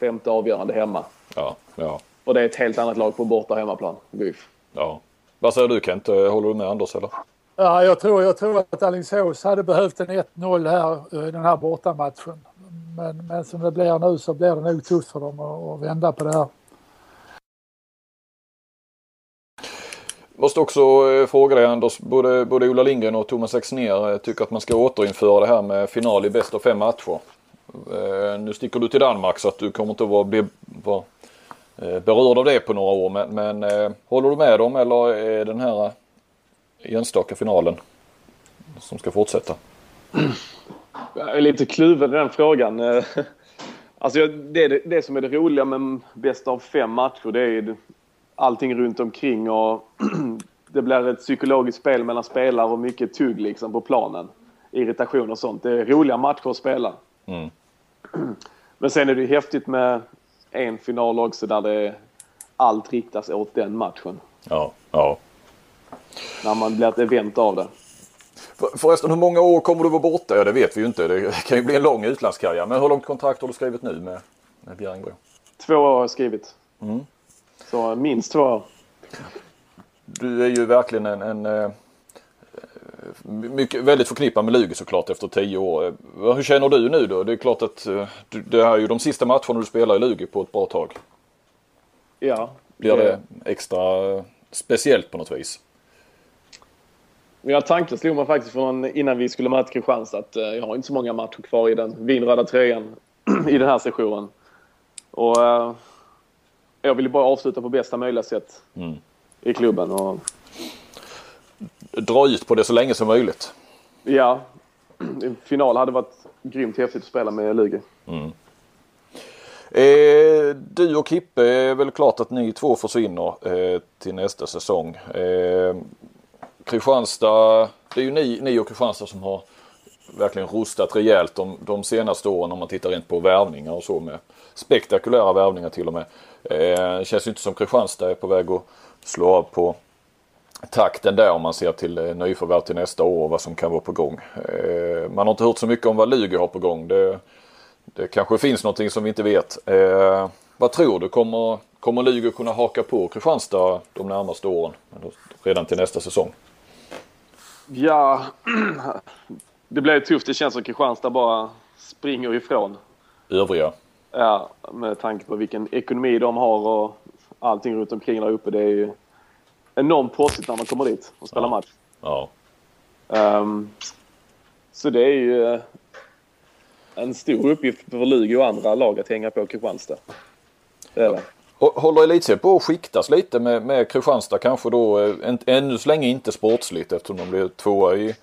femte avgörande hemma. Ja, ja. Och det är ett helt annat lag på borta hemmaplan, Guif. Ja. Vad säger du Kent? Håller du med Anders eller? Ja, jag tror, jag tror att Alingsås hade behövt en 1-0 här i den här bortamatchen. Men, men som det blir nu så blir det nog tufft för dem att, att vända på det här. Måste också eh, fråga dig Anders, både, både Ola Lindgren och Thomas Exner eh, tycker att man ska återinföra det här med final i bäst av fem matcher. Eh, nu sticker du till Danmark så att du kommer inte att vara, vara berörd av det på några år. Men, men håller du med dem eller är den här enstaka finalen som ska fortsätta? Jag är lite kluven i den frågan. Alltså det, det, som är det roliga med bäst av fem matcher det är allting runt omkring och (clears throat) det blir ett psykologiskt spel mellan spelare och mycket tugg liksom på planen. Irritation och sånt. Det är roliga matcher att spela. Mm. (clears throat) Men sen är det ju häftigt med en final också där det allt riktas åt den matchen. Ja, ja. När man blir ett event av det. För, förresten, hur många år kommer du vara borta? Ja, det vet vi ju inte. Det kan ju bli en lång utlandskarriär. Men hur långt kontrakt har du skrivit nu med, med Bjärringbro? Två år har jag skrivit. Mm. Så minst två år. Du är ju verkligen en, en eh, mycket, väldigt förknippad med Lugi såklart efter tio år. Hur känner du nu då? Det är klart att eh, det är ju de sista matcherna du spelar i Lugi på ett bra tag. Ja. Blir det extra eh, speciellt på något vis? Mina tankar slog mig faktiskt från innan vi skulle möta Kristianstad att jag har inte så många matcher kvar i den vinröda tröjan (clears throat) i den här sessionen. Och jag vill bara avsluta på bästa möjliga sätt mm. i klubben. Och... Dra ut på det så länge som möjligt. Ja. (clears throat) Final hade varit grymt häftigt att spela med Lugi. Mm. Eh, du och Kippe är väl klart att ni två försvinner eh, till nästa säsong. Eh, Kristianstad, det är ju ni, ni och Kristianstad som har verkligen rustat rejält de, de senaste åren om man tittar rent på värvningar och så med spektakulära värvningar till och med. Eh, det känns ju inte som Kristianstad är på väg att slå av på takten där om man ser till eh, nyförvärv till nästa år och vad som kan vara på gång. Eh, man har inte hört så mycket om vad Lugi har på gång. Det, det kanske finns någonting som vi inte vet. Eh, vad tror du? Kommer, kommer Lugi kunna haka på Kristianstad de närmaste åren? Redan till nästa säsong? Ja, (clears throat) det blir tufft. Det känns som Kristianstad bara springer ifrån. Övriga? Ja, med tanke på vilken ekonomi de har och allting runt omkring där uppe. Det är ju enormt proffsigt när man kommer dit och spelar ja. match. Ja. Um, så det är ju eh, en stor uppgift för Lugi och andra lag att hänga på Kristianstad. Det är det. Håller Elitserien på att skiktas lite med, med Kristianstad kanske då, eh, en, ännu så länge inte sportsligt eftersom de blev tvåa i,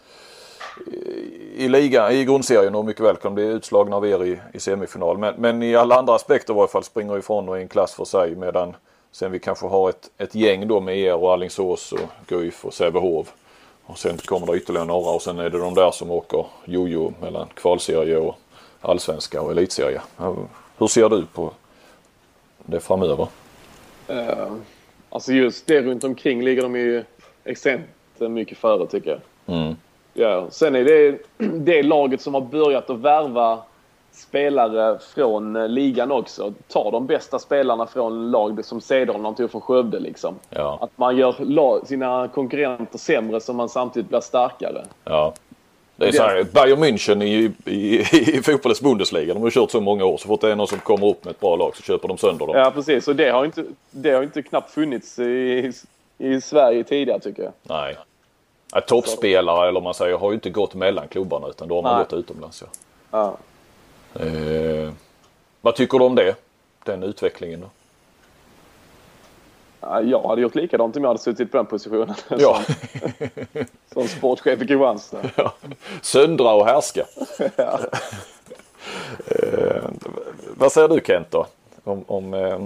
i, liga, i grundserien och mycket väl kan bli utslagna av er i, i semifinal. Men, men i alla andra aspekter i varje fall springer ifrån och i en klass för sig medan sen vi kanske har ett, ett gäng då med er och Alingsås och Guif och Sävehof. Och sen kommer det ytterligare några och sen är det de där som åker jojo mellan kvalserie och allsvenska och elitserie. Hur ser du på det framöver? Uh, alltså just det runt omkring ligger de ju extremt mycket före tycker jag. Mm. Ja, sen är det (clears throat) det laget som har börjat att värva spelare från ligan också. Tar de bästa spelarna från lag som Cederholm tog från Skövde liksom. Ja. Att man gör sina konkurrenter sämre så man samtidigt blir starkare. Ja. Det är så här, Bayern München i, i, i fotbollens Bundesliga. De har kört så många år. Så fort det är någon som kommer upp med ett bra lag så köper de sönder dem. Ja precis och det har inte, det har inte knappt funnits i, i Sverige tidigare tycker jag. Nej. Ja, toppspelare eller man säger har ju inte gått mellan klubbarna utan då har man Nej. gått utomlands. Ja. ja. Eh, vad tycker du om det? Den utvecklingen då? Ja, jag hade gjort likadant om jag hade suttit på den positionen. Ja. (laughs) som, som sportchef i Kristianstad. Ja. Söndra och härska. ja. eh, vad säger du Kent då? Om, om, eh,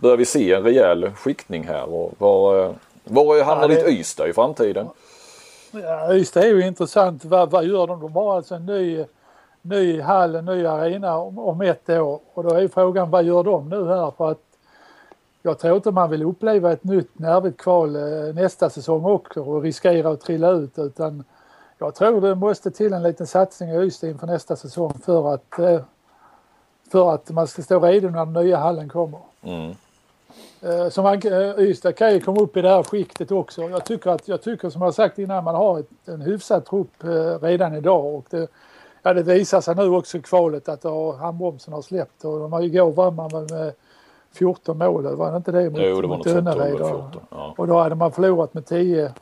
börjar vi se en rejäl skiktning här? Och var, eh, var hamnar ja, det... ditt Ystad i framtiden? Ja, Ystad är ju intressant. Vad, vad gör de? De har alltså en ny, ny hall, en ny arena om, om ett år. Och då är frågan vad gör de nu här? För att jag tror inte man vill uppleva ett nytt nervigt kval eh, nästa säsong också och riskera att trilla ut utan jag tror det måste till en liten satsning i Ystad inför nästa säsong för att, eh, för att man ska stå redo när den nya hallen kommer. Mm. Eh, så man, Ystad kan ju komma upp i det här skiktet också. Jag tycker, att, jag tycker som jag sagt innan man har ett, en hyfsad trupp redan idag och det, ja, det visar sig nu också i kvalet att handbromsen har släppt och de har igår vann man med 14 mål, var det inte det mot, jo, det var mot Önnered? Ja. Och då hade man förlorat med 10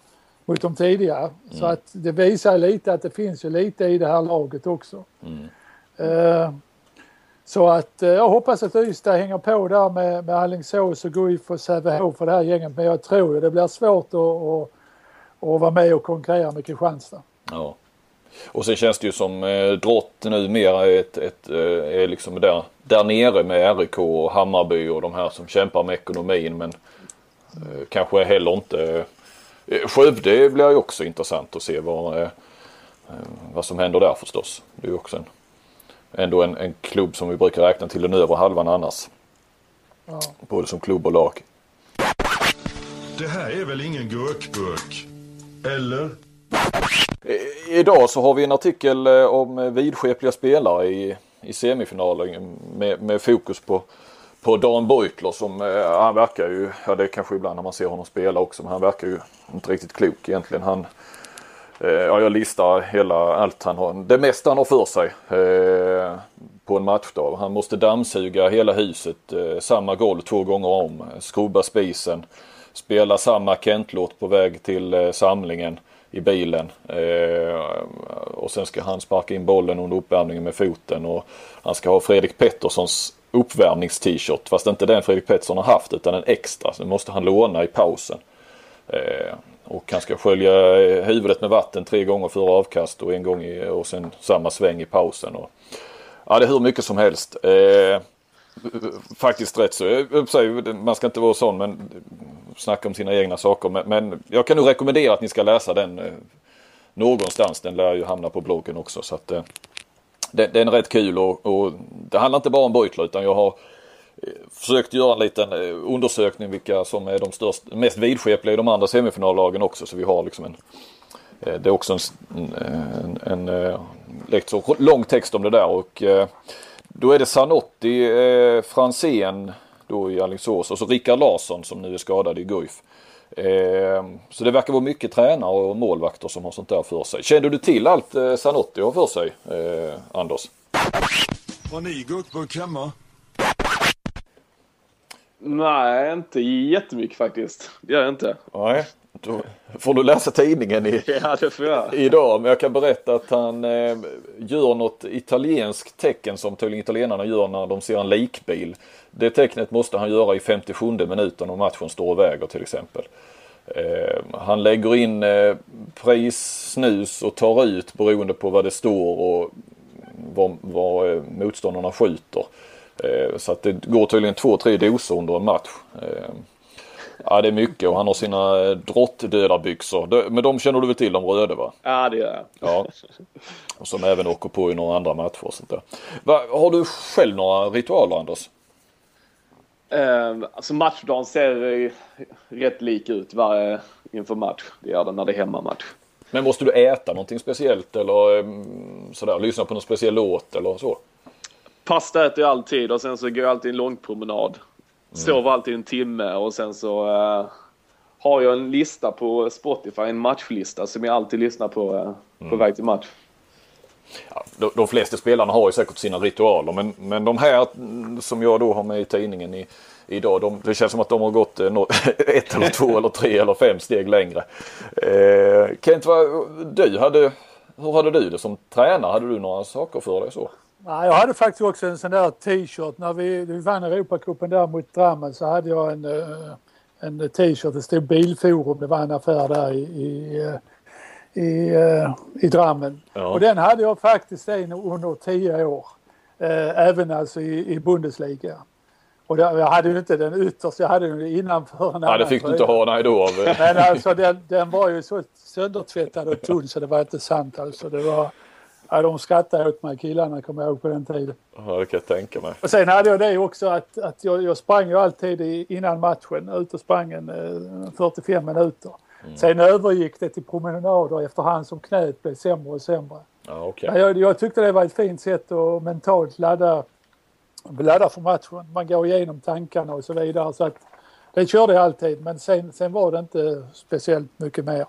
mot de tidigare. Mm. Så att det visar lite att det finns ju lite i det här laget också. Mm. Uh, så att uh, jag hoppas att Ystad hänger på där med, med Alingsås och Guif och Sävehof för det här gänget. Men jag tror ju det blir svårt att, att, att vara med och konkurrera med Kristianstad. Ja. Och sen känns det ju som eh, Drott nu mer ett, ett, eh, är liksom där, där nere med RIK och Hammarby och de här som kämpar med ekonomin men eh, kanske heller inte eh, Skövde blir ju också intressant att se vad, eh, vad som händer där förstås. Det är ju också en, ändå en, en klubb som vi brukar räkna till den övre halvan annars. Ja. Både som klubb och lag. Det här är väl ingen gurkburk? Eller? Eh, idag så har vi en artikel eh, om vidskepliga spelare i, i semifinalen med, med fokus på, på Dan Beutler som eh, han verkar ju, ja det är kanske ibland när man ser honom spela också, men han verkar ju inte riktigt klok egentligen. Han, ja jag listar hela allt han har, det mesta han har för sig eh, på en matchdag. Han måste dammsuga hela huset, eh, samma golv två gånger om, skrubba spisen, spela samma Kent-låt på väg till eh, samlingen i bilen. Eh, och sen ska han sparka in bollen under uppvärmningen med foten och han ska ha Fredrik Petterssons uppvärmnings-t-shirt fast inte den Fredrik Pettersson har haft utan en extra. Så måste han låna i pausen. Eh, och han ska skölja huvudet med vatten tre gånger före avkast och en gång i, och sen samma sväng i pausen. Och, ja det är hur mycket som helst. Eh, Faktiskt rätt så. Eh, man ska inte vara sån men snacka om sina egna saker. Men, men jag kan nog rekommendera att ni ska läsa den eh, någonstans. Den lär ju hamna på bloggen också. Så att, eh, den, den är rätt kul och, och, det handlar inte bara om Beutler utan jag har försökt göra en liten undersökning vilka som är de största, mest vidskepliga i de andra semifinallagen också. Så vi har liksom en det är också en, en, en, en lång text om det där och då är det Sanotti, eh, Fransén då i Alingsås och så Rickard Larsson som nu är skadad i Guif. Eh, så det verkar vara mycket tränare och målvakter som har sånt där för sig. Kände du till allt eh, Sanotti har för sig, eh, Anders? Har ni gurkburk hemma? Nej, inte jättemycket faktiskt. Det gör jag inte. Nej. Då får du läsa tidningen i, (laughs) Ja, det får jag. idag. Men jag kan berätta att han eh, gör något italienskt tecken som tydligen italienarna gör när de ser en likbil. Det tecknet måste han göra i 57 minuten om matchen står och väger till exempel. Eh, han lägger in eh, pris, snus och tar ut beroende på vad det står och vad, vad eh, motståndarna skjuter. Eh, så att det går tydligen två, tre doser under en match. Eh, ja det är mycket och han har sina eh, drottdödarbyxor. Men de känner du väl till, de röda va? Ja, det gör jag. Ja. Och som även åker på i några andra matcher och sånt där. Va, har du själv några ritualer Anders? Eh, alltså matchdagen ser eh, rätt lik ut varje, inför match. Det gör den när det är hemmamatch. Men måste du äta någonting speciellt eller mm, sådär, lyssna på någon speciell låt eller så? Pasta äter jag alltid och sen så går jag alltid en lång promenad. Sover alltid en timme och sen så eh, har jag en lista på Spotify, en matchlista som jag alltid lyssnar på eh, på väg till match. Ja, de, de flesta spelarna har ju säkert sina ritualer men, men de här mm, som jag då har med i tidningen i, idag. De, det känns som att de har gått eh, nå- (laughs) ett eller två eller tre eller fem steg längre. Eh, Kent, vad, du hade, hur hade du det som tränare? Hade du några saker för dig så? Ja, jag hade faktiskt också en sån där t-shirt. När vi, vi vann Europacupen där mot Drammen så hade jag en, eh, en t-shirt. Det stod Bilforum. Det var en affär där i, i, eh, i, eh, i Drammen. Ja. Och den hade jag faktiskt en under tio år. Eh, även alltså i, i Bundesliga. Och där, jag hade ju inte den ytterst, jag hade den innanför en Nej, det fick du inte ha nej då. Av, Men alltså den, den var ju så söndertvättad och tunn så det var inte sant alltså. Det var, ja, de skrattade åt mig killarna kommer jag ihåg på den tiden. ja, det kan jag tänka mig. Och sen hade jag det också att, att jag, jag sprang ju alltid i, innan matchen, ut och sprang en eh, 45 minuter. Sen övergick det till promenader efterhand som knät blev sämre och sämre. Ja. Men Jag, jag tyckte det var ett fint sätt att mentalt ladda, ladda för matchen. Man går igenom tankarna och så vidare. Så att, det körde jag alltid men sen, sen var det inte speciellt mycket mer.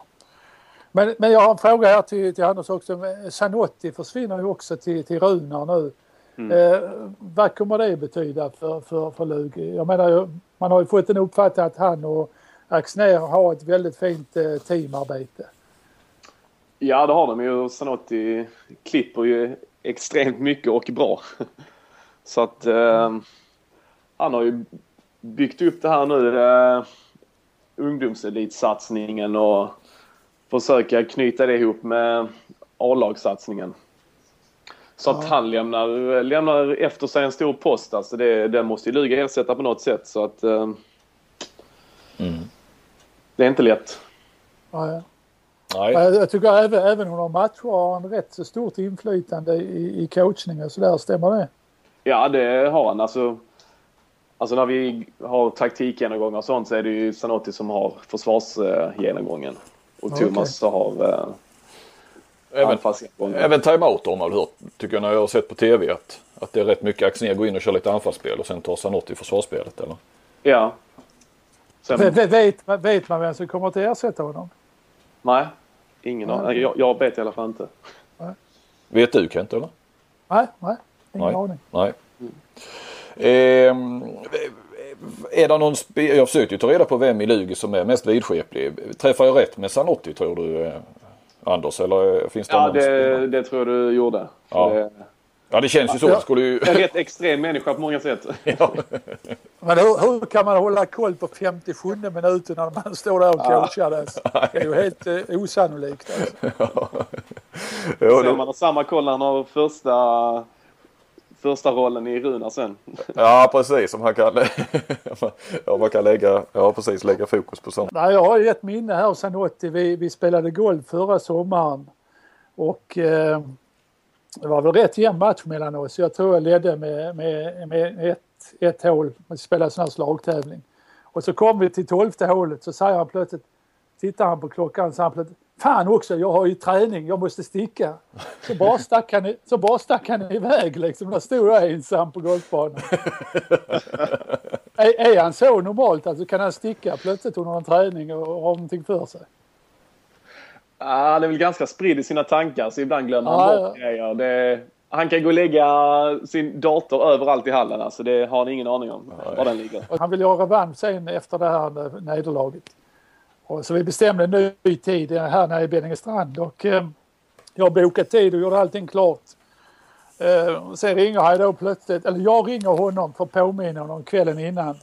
Men, men jag har en fråga här till, till Anders också. Sanotti försvinner ju också till, till Runar nu. Eh, vad kommer det betyda för, för, för Lugi? Jag menar, man har ju fått en uppfattning att han och Axnér har ett väldigt fint eh, teamarbete. Ja, det har de ju. Zanotti klipper ju extremt mycket och bra. (laughs) Så att eh, han har ju byggt upp det här nu, eh, ungdomselitsatsningen och försöka knyta det ihop med A-lagssatsningen. Så att han lämnar, lämnar efter sig en stor post. Alltså det, den måste ju Luga ersätta på något sätt. Så att eh, det är inte lätt. Ja, ja. Nej. Jag, jag tycker även, även under matcher har han rätt så stort inflytande i, i coachningen. Så där stämmer det? Ja, det har han. Alltså, alltså när vi har taktikgenomgångar och sånt så är det ju Zanotti som har försvarsgenomgången. Och Okej. Thomas har eh, Även, även timeout har man väl hört, tycker jag när jag har sett på tv. Att, att det är rätt mycket Axnér går in och kör lite anfallsspel och sen tar Zanotti försvarsspelet. Eller? Ja. Sen, Vet, vet, vet man vem som kommer att ersätta honom? nej, ingen aning. Jag, jag vet i alla fall inte. Vet du Kent eller? Nej, nej, ingen Nej. aning. Nej. Ehm, är det någon jag försökte ju ta reda på vem i Lugi som är mest vidskeplig. Träffar jag rätt med Zanotti tror du eh, Anders? Eller eh, finns det Ja, någon det, det tror jag du gjorde. Ja. Det Ja det känns ju så. Ja. Skulle ju... är en rätt extrem människa på många sätt. (laughs) ja. Men hur, hur kan man hålla koll på 57 minuter när man står där och coachar? Det? det är ju helt eh, osannolikt. Alltså. (laughs) Ja, Sen då- man har samma koll när han har första, första rollen i Runar sen. ja precis. Som han kan, ja, (laughs) man kan lägga, ja, precis, lägga fokus på sånt. Nej, jag har ju ett minne här hos Zanotti. Vi, vi spelade golf förra sommaren. Och eh, det var väl rätt jämn match mellan oss. Jag tror jag ledde med, med, med ett, ett hål. Vi spelade sån här slagtävling. Och så kom vi till tolfte hålet så säger han plötsligt, tittar han på klockan så säger han plötsligt, fan också jag har ju träning, jag måste sticka. Så bara stack han, så bara stack han iväg liksom. Där stod jag ensam på golfbanan. är, är han så normalt? Alltså kan han sticka plötsligt under en träning och ha någonting för sig? Ja, han är väl ganska spridd i sina tankar så ibland glömmer han bort grejer. Det, han kan gå och lägga sin dator överallt i hallen. Alltså, det har han ingen aning om var den ligger. Han vill ha revansch sen efter det här nederlaget. Och så vi bestämde en ny tid här nere i Benningestrand och eh, jag bokade tid och gjorde allting klart. Eh, sen ringer han då plötsligt, eller jag ringer honom för att påminna honom kvällen innan.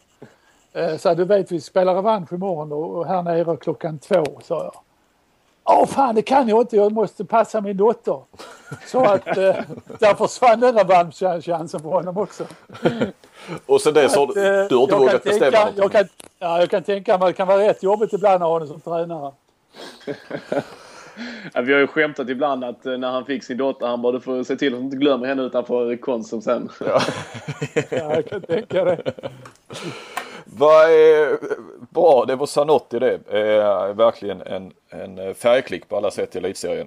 Eh, så du vet vi spelar revansch imorgon då, och här nere klockan två sa jag. Ja fan det kan jag inte, jag måste passa min dotter. Så (laughs) att eh, där försvann den revanschchansen för honom också. Och sen dess har du, Att, du har inte jag vågat kan bestämma tänka, någonting. jag kan, ja, jag kan tänka mig att det kan vara rätt jobbigt ibland att ha honom som tränare. (laughs) Ja, vi har ju skämtat ibland att eh, när han fick sin dotter, han bara du får se till att du inte glömmer henne utanför Konsum sen. Ja, (laughs) jag kan tänka det. Vad är bra, det var Zanotti det. Eh, verkligen en, en färgklick på alla sätt i elitserien.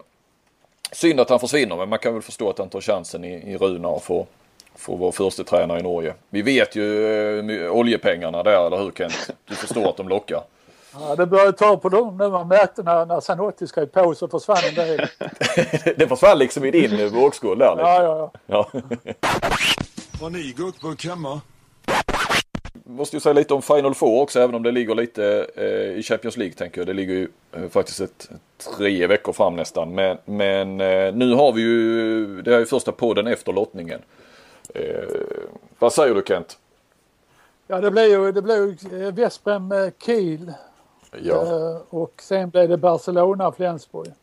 Synd att han försvinner men man kan väl förstå att han tar chansen i, i Runa och får, får vara första tränare i Norge. Vi vet ju eh, oljepengarna där, eller hur Kent? Du förstår att de lockar. Ja, det började ta på dem när man märkte när, när Zanotti skrev på så försvann en del. (laughs) det försvann liksom i din vågskål där. Liksom. Ja, ja, ja. Ja. Har ni gurkburk hemma? Måste ju säga lite om Final Four också även om det ligger lite eh, i Champions League tänker jag. Det ligger ju eh, faktiskt ett, tre veckor fram nästan. Men, men eh, nu har vi ju, det är ju första podden efter lottningen. Eh, vad säger du Kent? ja det blev ju det blev ju, eh, Vesprem eh, Kiel Ja, och sen blev det Barcelona Flensburg.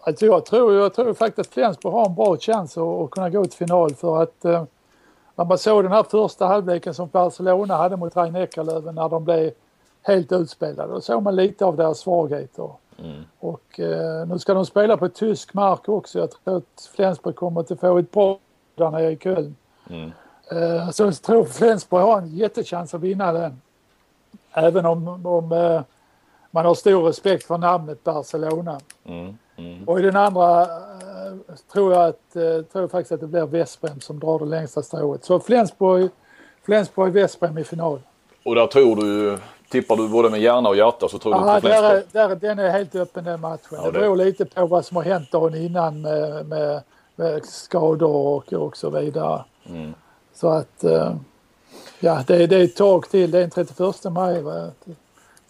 Alltså jag, tror, jag tror faktiskt att Flensburg har en bra chans att, att kunna gå till final för att när man såg den här första halvleken som Barcelona hade mot Rhein Eckerlöven när de blev helt utspelade. Då såg man lite av deras svagheter. Mm. Och eh, nu ska de spela på tysk mark också. Jag tror att Flensburg kommer att få ett bra där nere i Köln. Mm. Eh, så jag tror Flensburg har en jättechans att vinna den. Även om, om eh, man har stor respekt för namnet Barcelona. Mm. Mm. Och i den andra tror jag att, eh, tror jag faktiskt att det blir Vesprem som drar det längsta strået. Så Flensburg, Flensburg Vesprem i final. Och där tror du, tippar du både med hjärna och hjärta så tror du Ja, på där, Flensburg? där, den är helt öppen den matchen. Ja, det det- beror lite på vad som har hänt dagen innan med, med, med skador och, och så vidare. Mm. Så att eh, ja, det, det är ett tag till. Det är den 31 maj. Va?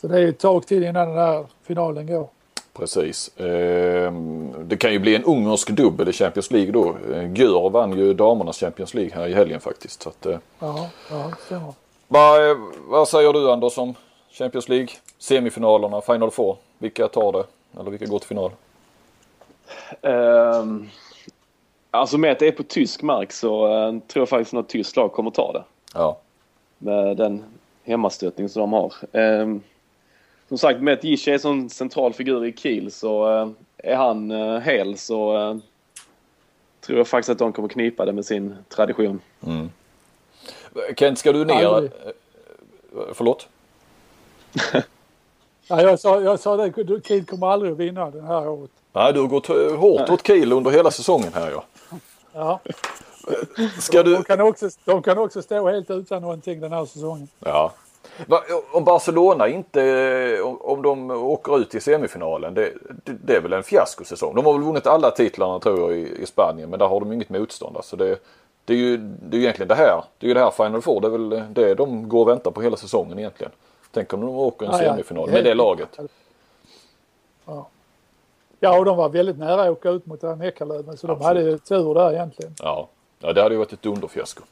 Så det är ett tag till innan den här finalen går. Precis. Ehm, Det kan ju bli en ungersk dubbel i Champions League då. Eh, Gör vann ju damernas Champions League här i helgen faktiskt. Så att, eh, Ja, ja vad, vad säger du Anders om Champions League? Semifinalerna, Final Four. Vilka tar det? Eller vilka går till final? Ehm, alltså med att det är på tysk mark så eh, tror jag faktiskt att tyskt lag kommer ta det. Ja. Med den hemmastötning som de har. Ehm, som sagt, med att Gische är en sån central figur i Kiel så eh, är han uh, hel så eh, tror jag faktiskt att de kommer knipa det med sin tradition. Kent, ska du ner? Aldrig. Eh, Förlåt? (laughs) Ja, jag, sa, jag sa det, Kiel kommer aldrig att vinna den här året. Nej, du har gått eh, hårt åt Kiel under hela säsongen här ja. Ja, Ska du... de, kan också, de kan också stå helt utan någonting den här säsongen. Ja. Om Barcelona inte, om- de åker ut i semifinalen, det, det, är väl en fiaskosäsong. De har väl vunnit alla titlarna tror jag i, i Spanien men där har de inget motstånd. Alltså det, det är ju det är egentligen det här. Det är ju det här Final Four. Det är väl det de går och väntar på hela säsongen egentligen. Tänk om de åker en Ja, ja. semifinal med det laget. Ja. ja, och de var väldigt nära att åka ut mot den Eckerlöven så de Absolut. hade ju tur där egentligen. Ja. ja, det hade ju varit ett dunderfiasko.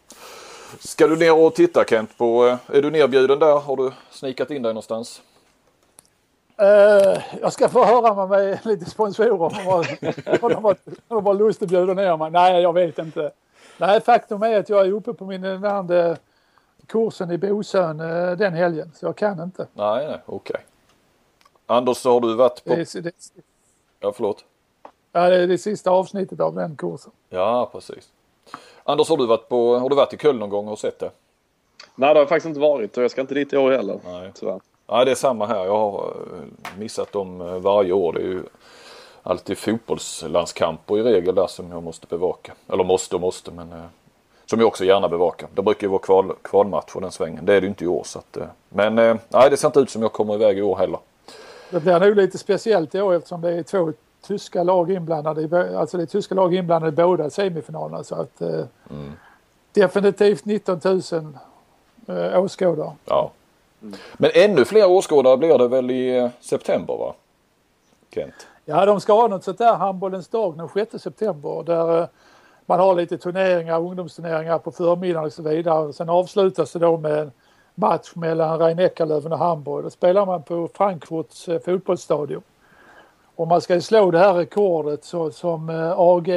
Ska du ner och titta Kent på, eh, är du nerbjuden där? Har du snikat in dig någonstans? Eh, jag ska få höra med (laughs) lite sponsorer om de har, lust att bjuda ner mig. Nej, jag vet inte. Nej, faktum är att jag är uppe på min andra kursen i Bosön eh, den helgen så jag kan inte. Nej, nej, okej. Anders, har du varit på... Det det, Ja, förlåt. ja, det är det sista avsnittet av den kursen. Ja, precis. Anders, har du varit, på, har du varit i Köln någon gång och sett det? Nej, det har jag faktiskt inte varit och jag ska inte dit i år heller. Nej. Tyvärr. Ja, det är samma här. Jag har eh, missat dem eh, varje år. Det är ju alltid fotbollslandskamper i regel där som jag måste bevaka. Eller måste och måste, men eh, som jag också gärna bevakar. Det brukar ju vara kval, kvalmatcher den svängen. Det är det ju inte i år. Så att, men nej, det ser inte ut som jag kommer iväg i år heller. Det blir nog lite speciellt i år eftersom det är två tyska lag inblandade. i Alltså det är tyska lag inblandade i båda semifinalerna. Så att, eh, Definitivt 19 000 eh, åskådare. Ja, Men ännu fler åskådare blir det väl i eh, september va? Kent? Ja, de ska ha något sånt där handbollens dag den 6 september där eh, man har lite turneringar, ungdomsturneringar på förmiddagen och så vidare. Sen avslutas det då med en match mellan rhein Eckerlöven och Hamburg. Då spelar man på Frankfurts eh, fotbollsstadion. Och man ska slå det här rekordet så, som eh, AG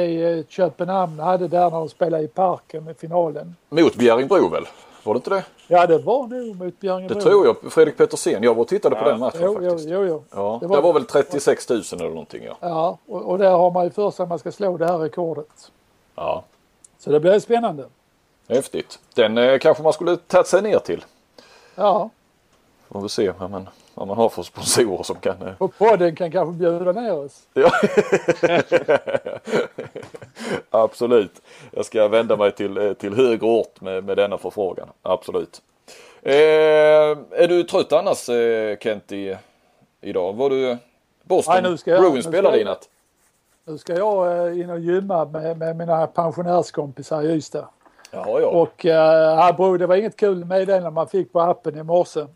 Köpenhamn hade där när de spelade i parken med finalen. Mot Bjärringbro väl? Var det inte det? Ja det var nog mot Bjärringebro. Det tror jag. Fredrik Petersen. Jag var och tittade på Ja. den matchen Jo, faktiskt. jo, jo. Ja, Det det var- var, väl 36 000 eller någonting ja. Ja, och, och där har man ju för sig att man ska slå det här rekordet. Ja, Så det blir spännande. häftigt. Den eh, kanske man skulle tagit sig ner till. Ja, Får vi se man, vad man har för sponsorer som kan... eh, och podden kan kanske bjuda ner oss. Ja. (laughs) Absolut. Jag ska vända mig till, eh, till högre ort med, med denna förfrågan. Absolut. Eh, är du trött annars eh, Kent i, idag? Var du Boston Nej, nu ska jag- nu Bruins spelade i natt? Nu ska jag in och gymma med, med mina pensionärskompisar i Ystad. Jaha ja. Och eh, det var inget kul meddelande man fick på appen i morse.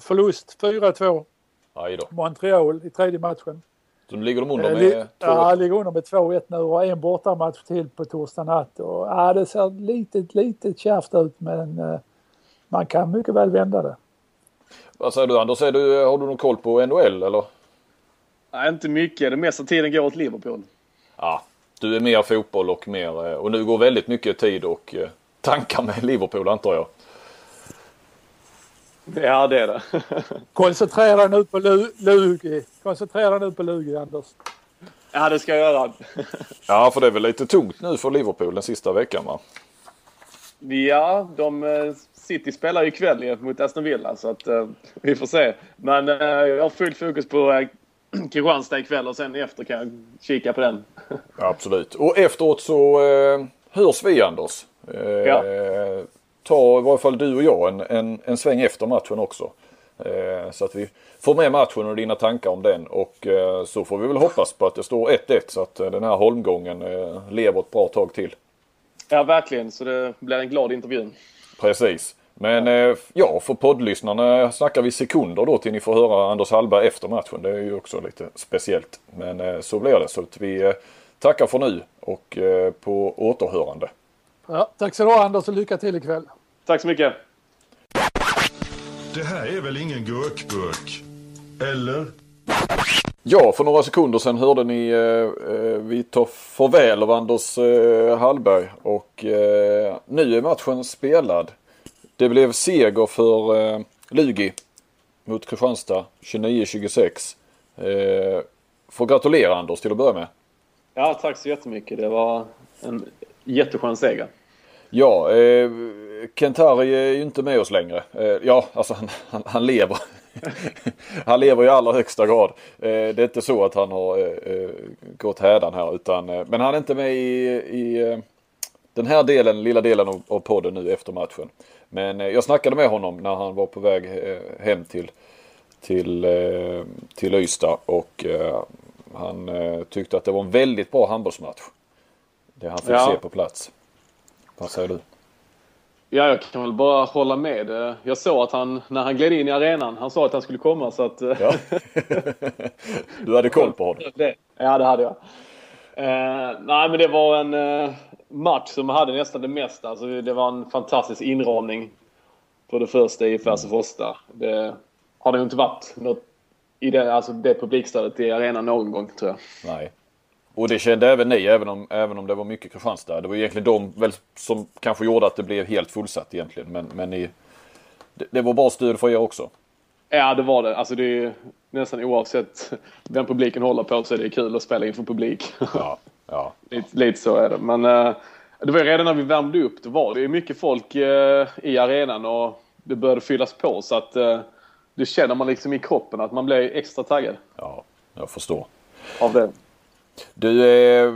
Förlust 4-2 Aj då. Montreal i tredje matchen. Så nu ligger de under Eh, med li- två ja, ligger under med 2-1 nu och en bortamatch till på torsdag natt. Och, ja, det ser lite, lite kärvt ut men eh, man kan mycket väl vända det. Vad säger du Anders? Är du, har du någon koll på NHL eller? Nej, inte mycket. Den mesta tiden går åt Liverpool. Ja, du är mer fotboll och mer eh, och nu går väldigt mycket tid och tankar med Liverpool antar jag. Ja, det är det. (laughs) Koncentrera nu på Lu- Lugi. Koncentrera nu på Lugi, Anders. ja, det ska jag göra. Ja, för det är väl lite tungt nu för Liverpool den sista veckan va? Ja, de, eh, City spelar ju ikväll mot Aston Villa så att eh, vi får se. Men eh, jag har fullt fokus på eh, (clears throat) Kristianstad ikväll och sen efter kan jag kika på den. Ja, absolut. Och efteråt så eh, hörs vi Anders. Eh, Ja. Ta i varje fall du och jag en, en, en sväng efter matchen också. Eh, så att vi får med matchen och dina tankar om den. Och eh, så får vi väl hoppas på att det står 1-1 så att eh, den här holmgången eh, lever ett bra tag till. Ja, verkligen. Så det blir en glad intervju. Precis. Men eh, ja, för poddlyssnarna snackar vi sekunder då till ni får höra Anders Hallberg efter matchen. Det är ju också lite speciellt. Men eh, så blir det. Så att vi tackar för nu och på återhörande. Ja, tack så du ha Anders och lycka till ikväll. Tack så mycket. Det här är väl ingen gurkburk? Eller? Ja, för några sekunder sedan hörde ni eh, eh, vi tar farväl av Anders eh, Hallberg och eh, nu är matchen spelad. Det blev seger för eh, Lugi mot Kristianstad 29-26. Eh, får gratulera Anders till att börja med. Ja, tack så jättemycket. Det var en jätteskön seger. Ja, eh, Kentari är ju inte med oss längre. Eh, ja, alltså han, han, han lever. (laughs) han lever i allra högsta grad. Eh, det är inte så att han har eh, eh, gått hädan här utan eh, men han är inte med i, i eh, den här delen, lilla delen av, av podden nu efter matchen. Men jag snackade med honom när han var på väg hem till, till, till Ystad och han tyckte att det var en väldigt bra handbollsmatch. Det han fick Ja. se på plats. Vad säger du? Ja, jag kan väl bara hålla med. Jag såg att han, när han gled in i arenan, han sa att han skulle komma så att... Ja. (laughs) du hade koll på honom. Det, ja, det hade jag. Eh, nej, men det var en eh, match som hade nästan det mesta. Alltså, det var en fantastisk inramning på det första i Färjestad. Det har det ju inte varit något i det, alltså det publikstödet i arenan någon gång, tror jag. Nej. Och det kände även ni, även om, även om det var mycket Kristianstad. Det var egentligen de väl som kanske gjorde att det blev helt fullsatt egentligen. Men, men ni, det, det var bra stöd för er också. Ja, det var det. Alltså, det är nästan oavsett vem publiken håller på så är det kul att spela inför publik. Ja. ja. (laughs) Lite, lite så är det. Men eh, det var ju redan när vi värmde upp. Det var det ju mycket folk eh, i arenan och det började fyllas på. Så att eh, det känner man liksom i kroppen att man blir extra taggad ja, jag förstår. av det. Du, eh,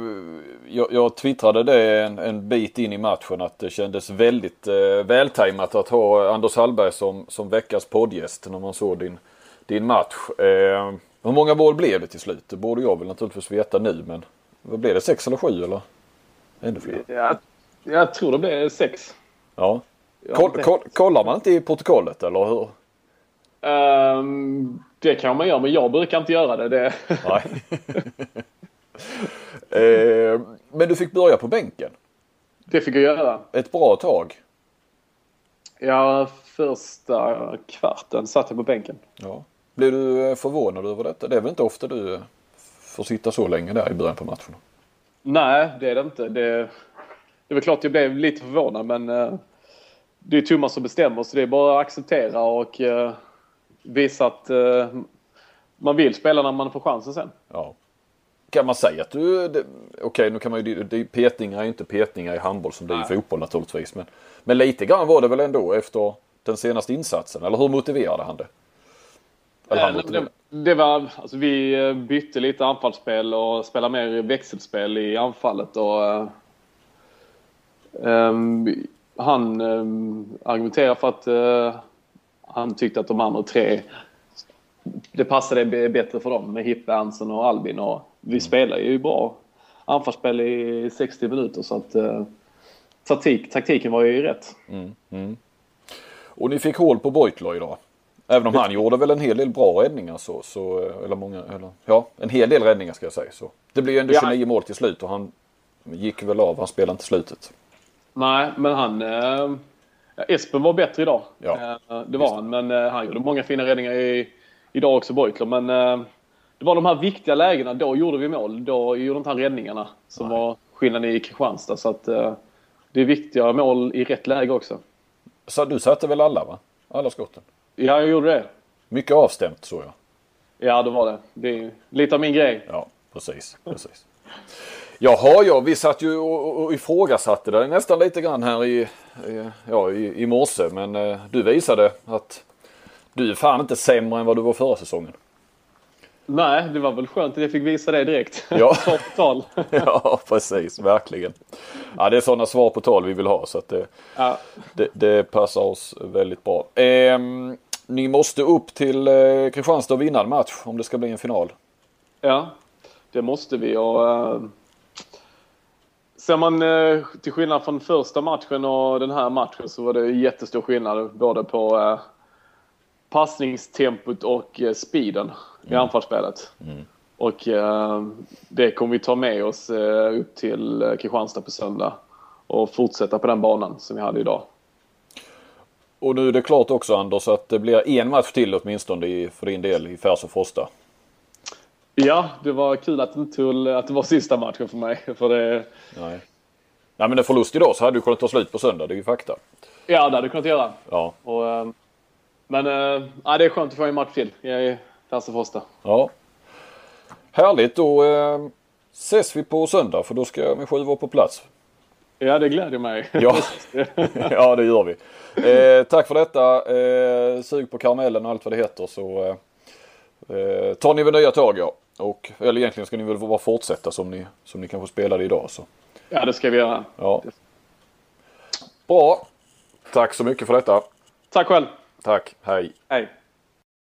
jag, jag twittrade det en, en bit in i matchen att det kändes väldigt eh, vältajmat att ha Anders Hallberg som, som veckans poddgäst när man såg din, din match. Eh, hur många mål blev det till slut? Det borde jag väl naturligtvis veta nu men vad blev det? Sex eller sju eller? Ännu fler? Jag, jag tror det blev sex. Ja. Koll, koll, kollar man inte i protokollet eller hur? Um, det kan man göra, men jag brukar inte göra det. det... Nej. (laughs) (laughs) eh, men du fick börja på bänken. Det fick jag göra. Ett bra tag. Ja, första kvarten satt jag på bänken. Ja. Blev du eh, förvånad över detta? Det är väl inte ofta du eh, får sitta så länge där i början på matchen? Nej, det är det inte. Det, det är väl klart jag blev lite förvånad men uh, det är Thomas som bestämmer så det är bara att acceptera och uh, visa att man vill spela när man får chansen sen. Ja. Kan man säga att du... Okej, okay, nu kan man ju... Det, petningar är ju inte petningar i handboll som det är i fotboll naturligtvis. Men, men lite grann var det väl ändå efter den senaste insatsen? Eller hur motiverade han det? Eller han det, det var... Alltså vi bytte lite anfallsspel och spelade mer växelspel i anfallet och... Um, han um, argumenterar för att uh, han tyckte att de andra tre det passade bättre för dem med Hippe, Ansen och Albin. Och vi spelar ju bra anfallsspel i 60 minuter så att uh, taktik, taktiken var ju rätt. Mm, mm. Och ni fick hål på Beutler idag. Även om han gjorde väl en hel del bra räddningar så, så eller många, eller, ja en hel del räddningar ska jag säga. Så. Det blev ju ändå 29 ja. mål till slut och han gick väl av, han spelade inte slutet. Nej, men han... Eh, Espen var bättre idag. Ja, eh, det var han, men eh, han gjorde många fina räddningar i, idag också, Beutler. Men eh, det var de här viktiga lägena, då gjorde vi mål. Då gjorde inte han räddningarna som Nej. var skillnaden i Kristianstad. Så att eh, det är viktiga mål i rätt läge också. Så du satte väl alla, va? Alla skotten? Ja, jag gjorde det. Mycket avstämt, så jag. Ja, det var det. Det är lite av min grej. Ja, precis. precis. Jaha, ja, vi satt ju och, och ifrågasatte det nästan lite grann här i, i, ja, i, i morse. Men eh, du visade att du är fan inte sämre än vad du var förra säsongen. Nej, det var väl skönt att jag fick visa det direkt. (laughs) Ja, svar på tal. (laughs) ja precis, verkligen. Ja, det är sådana svar på tal vi vill ha så att det, ja. det, det passar oss väldigt bra. Eh, ni måste upp till eh, Kristianstad och vinna en match om det ska bli en final. Ja, det måste vi och eh, Ser man eh, till skillnad från första matchen och den här matchen så var det jättestor skillnad både på eh, passningstempot och eh, speeden. I anfallsspelet. Mm. Och eh, det kommer vi ta med oss eh, upp till eh, Kristianstad på söndag och fortsätta på den banan som vi hade idag. Och nu är det klart också Anders att det blir en match till åtminstone i, för din del i Färs och Frosta. Ja, det var kul att det, tog, att det var sista matchen för mig. (laughs) För det... Nej. Nej men en förlust idag så hade du kunnat ta slut på söndag, det är ju fakta. Ja, det hade du kunnat göra. Ja. Och, ehm, men äh, det är skönt att få en match till. Jag Lasse Frosta. Ja. Härligt, då äh, ses vi på söndag för då ska jag med sju vara på plats. Ja, det gläder mig. (laughs) Ja, (laughs) ja det gör vi. Eh, tack för detta. Eh, sug på karamellen och allt vad det heter så eh, tar ni väl nya tag ja. Och, eller egentligen ska ni väl bara fortsätta som ni, som ni kanske spelade idag. Så. Ja, det ska vi göra. Ja. Bra. Tack så mycket för detta. Tack själv. Tack. Hej. Hej.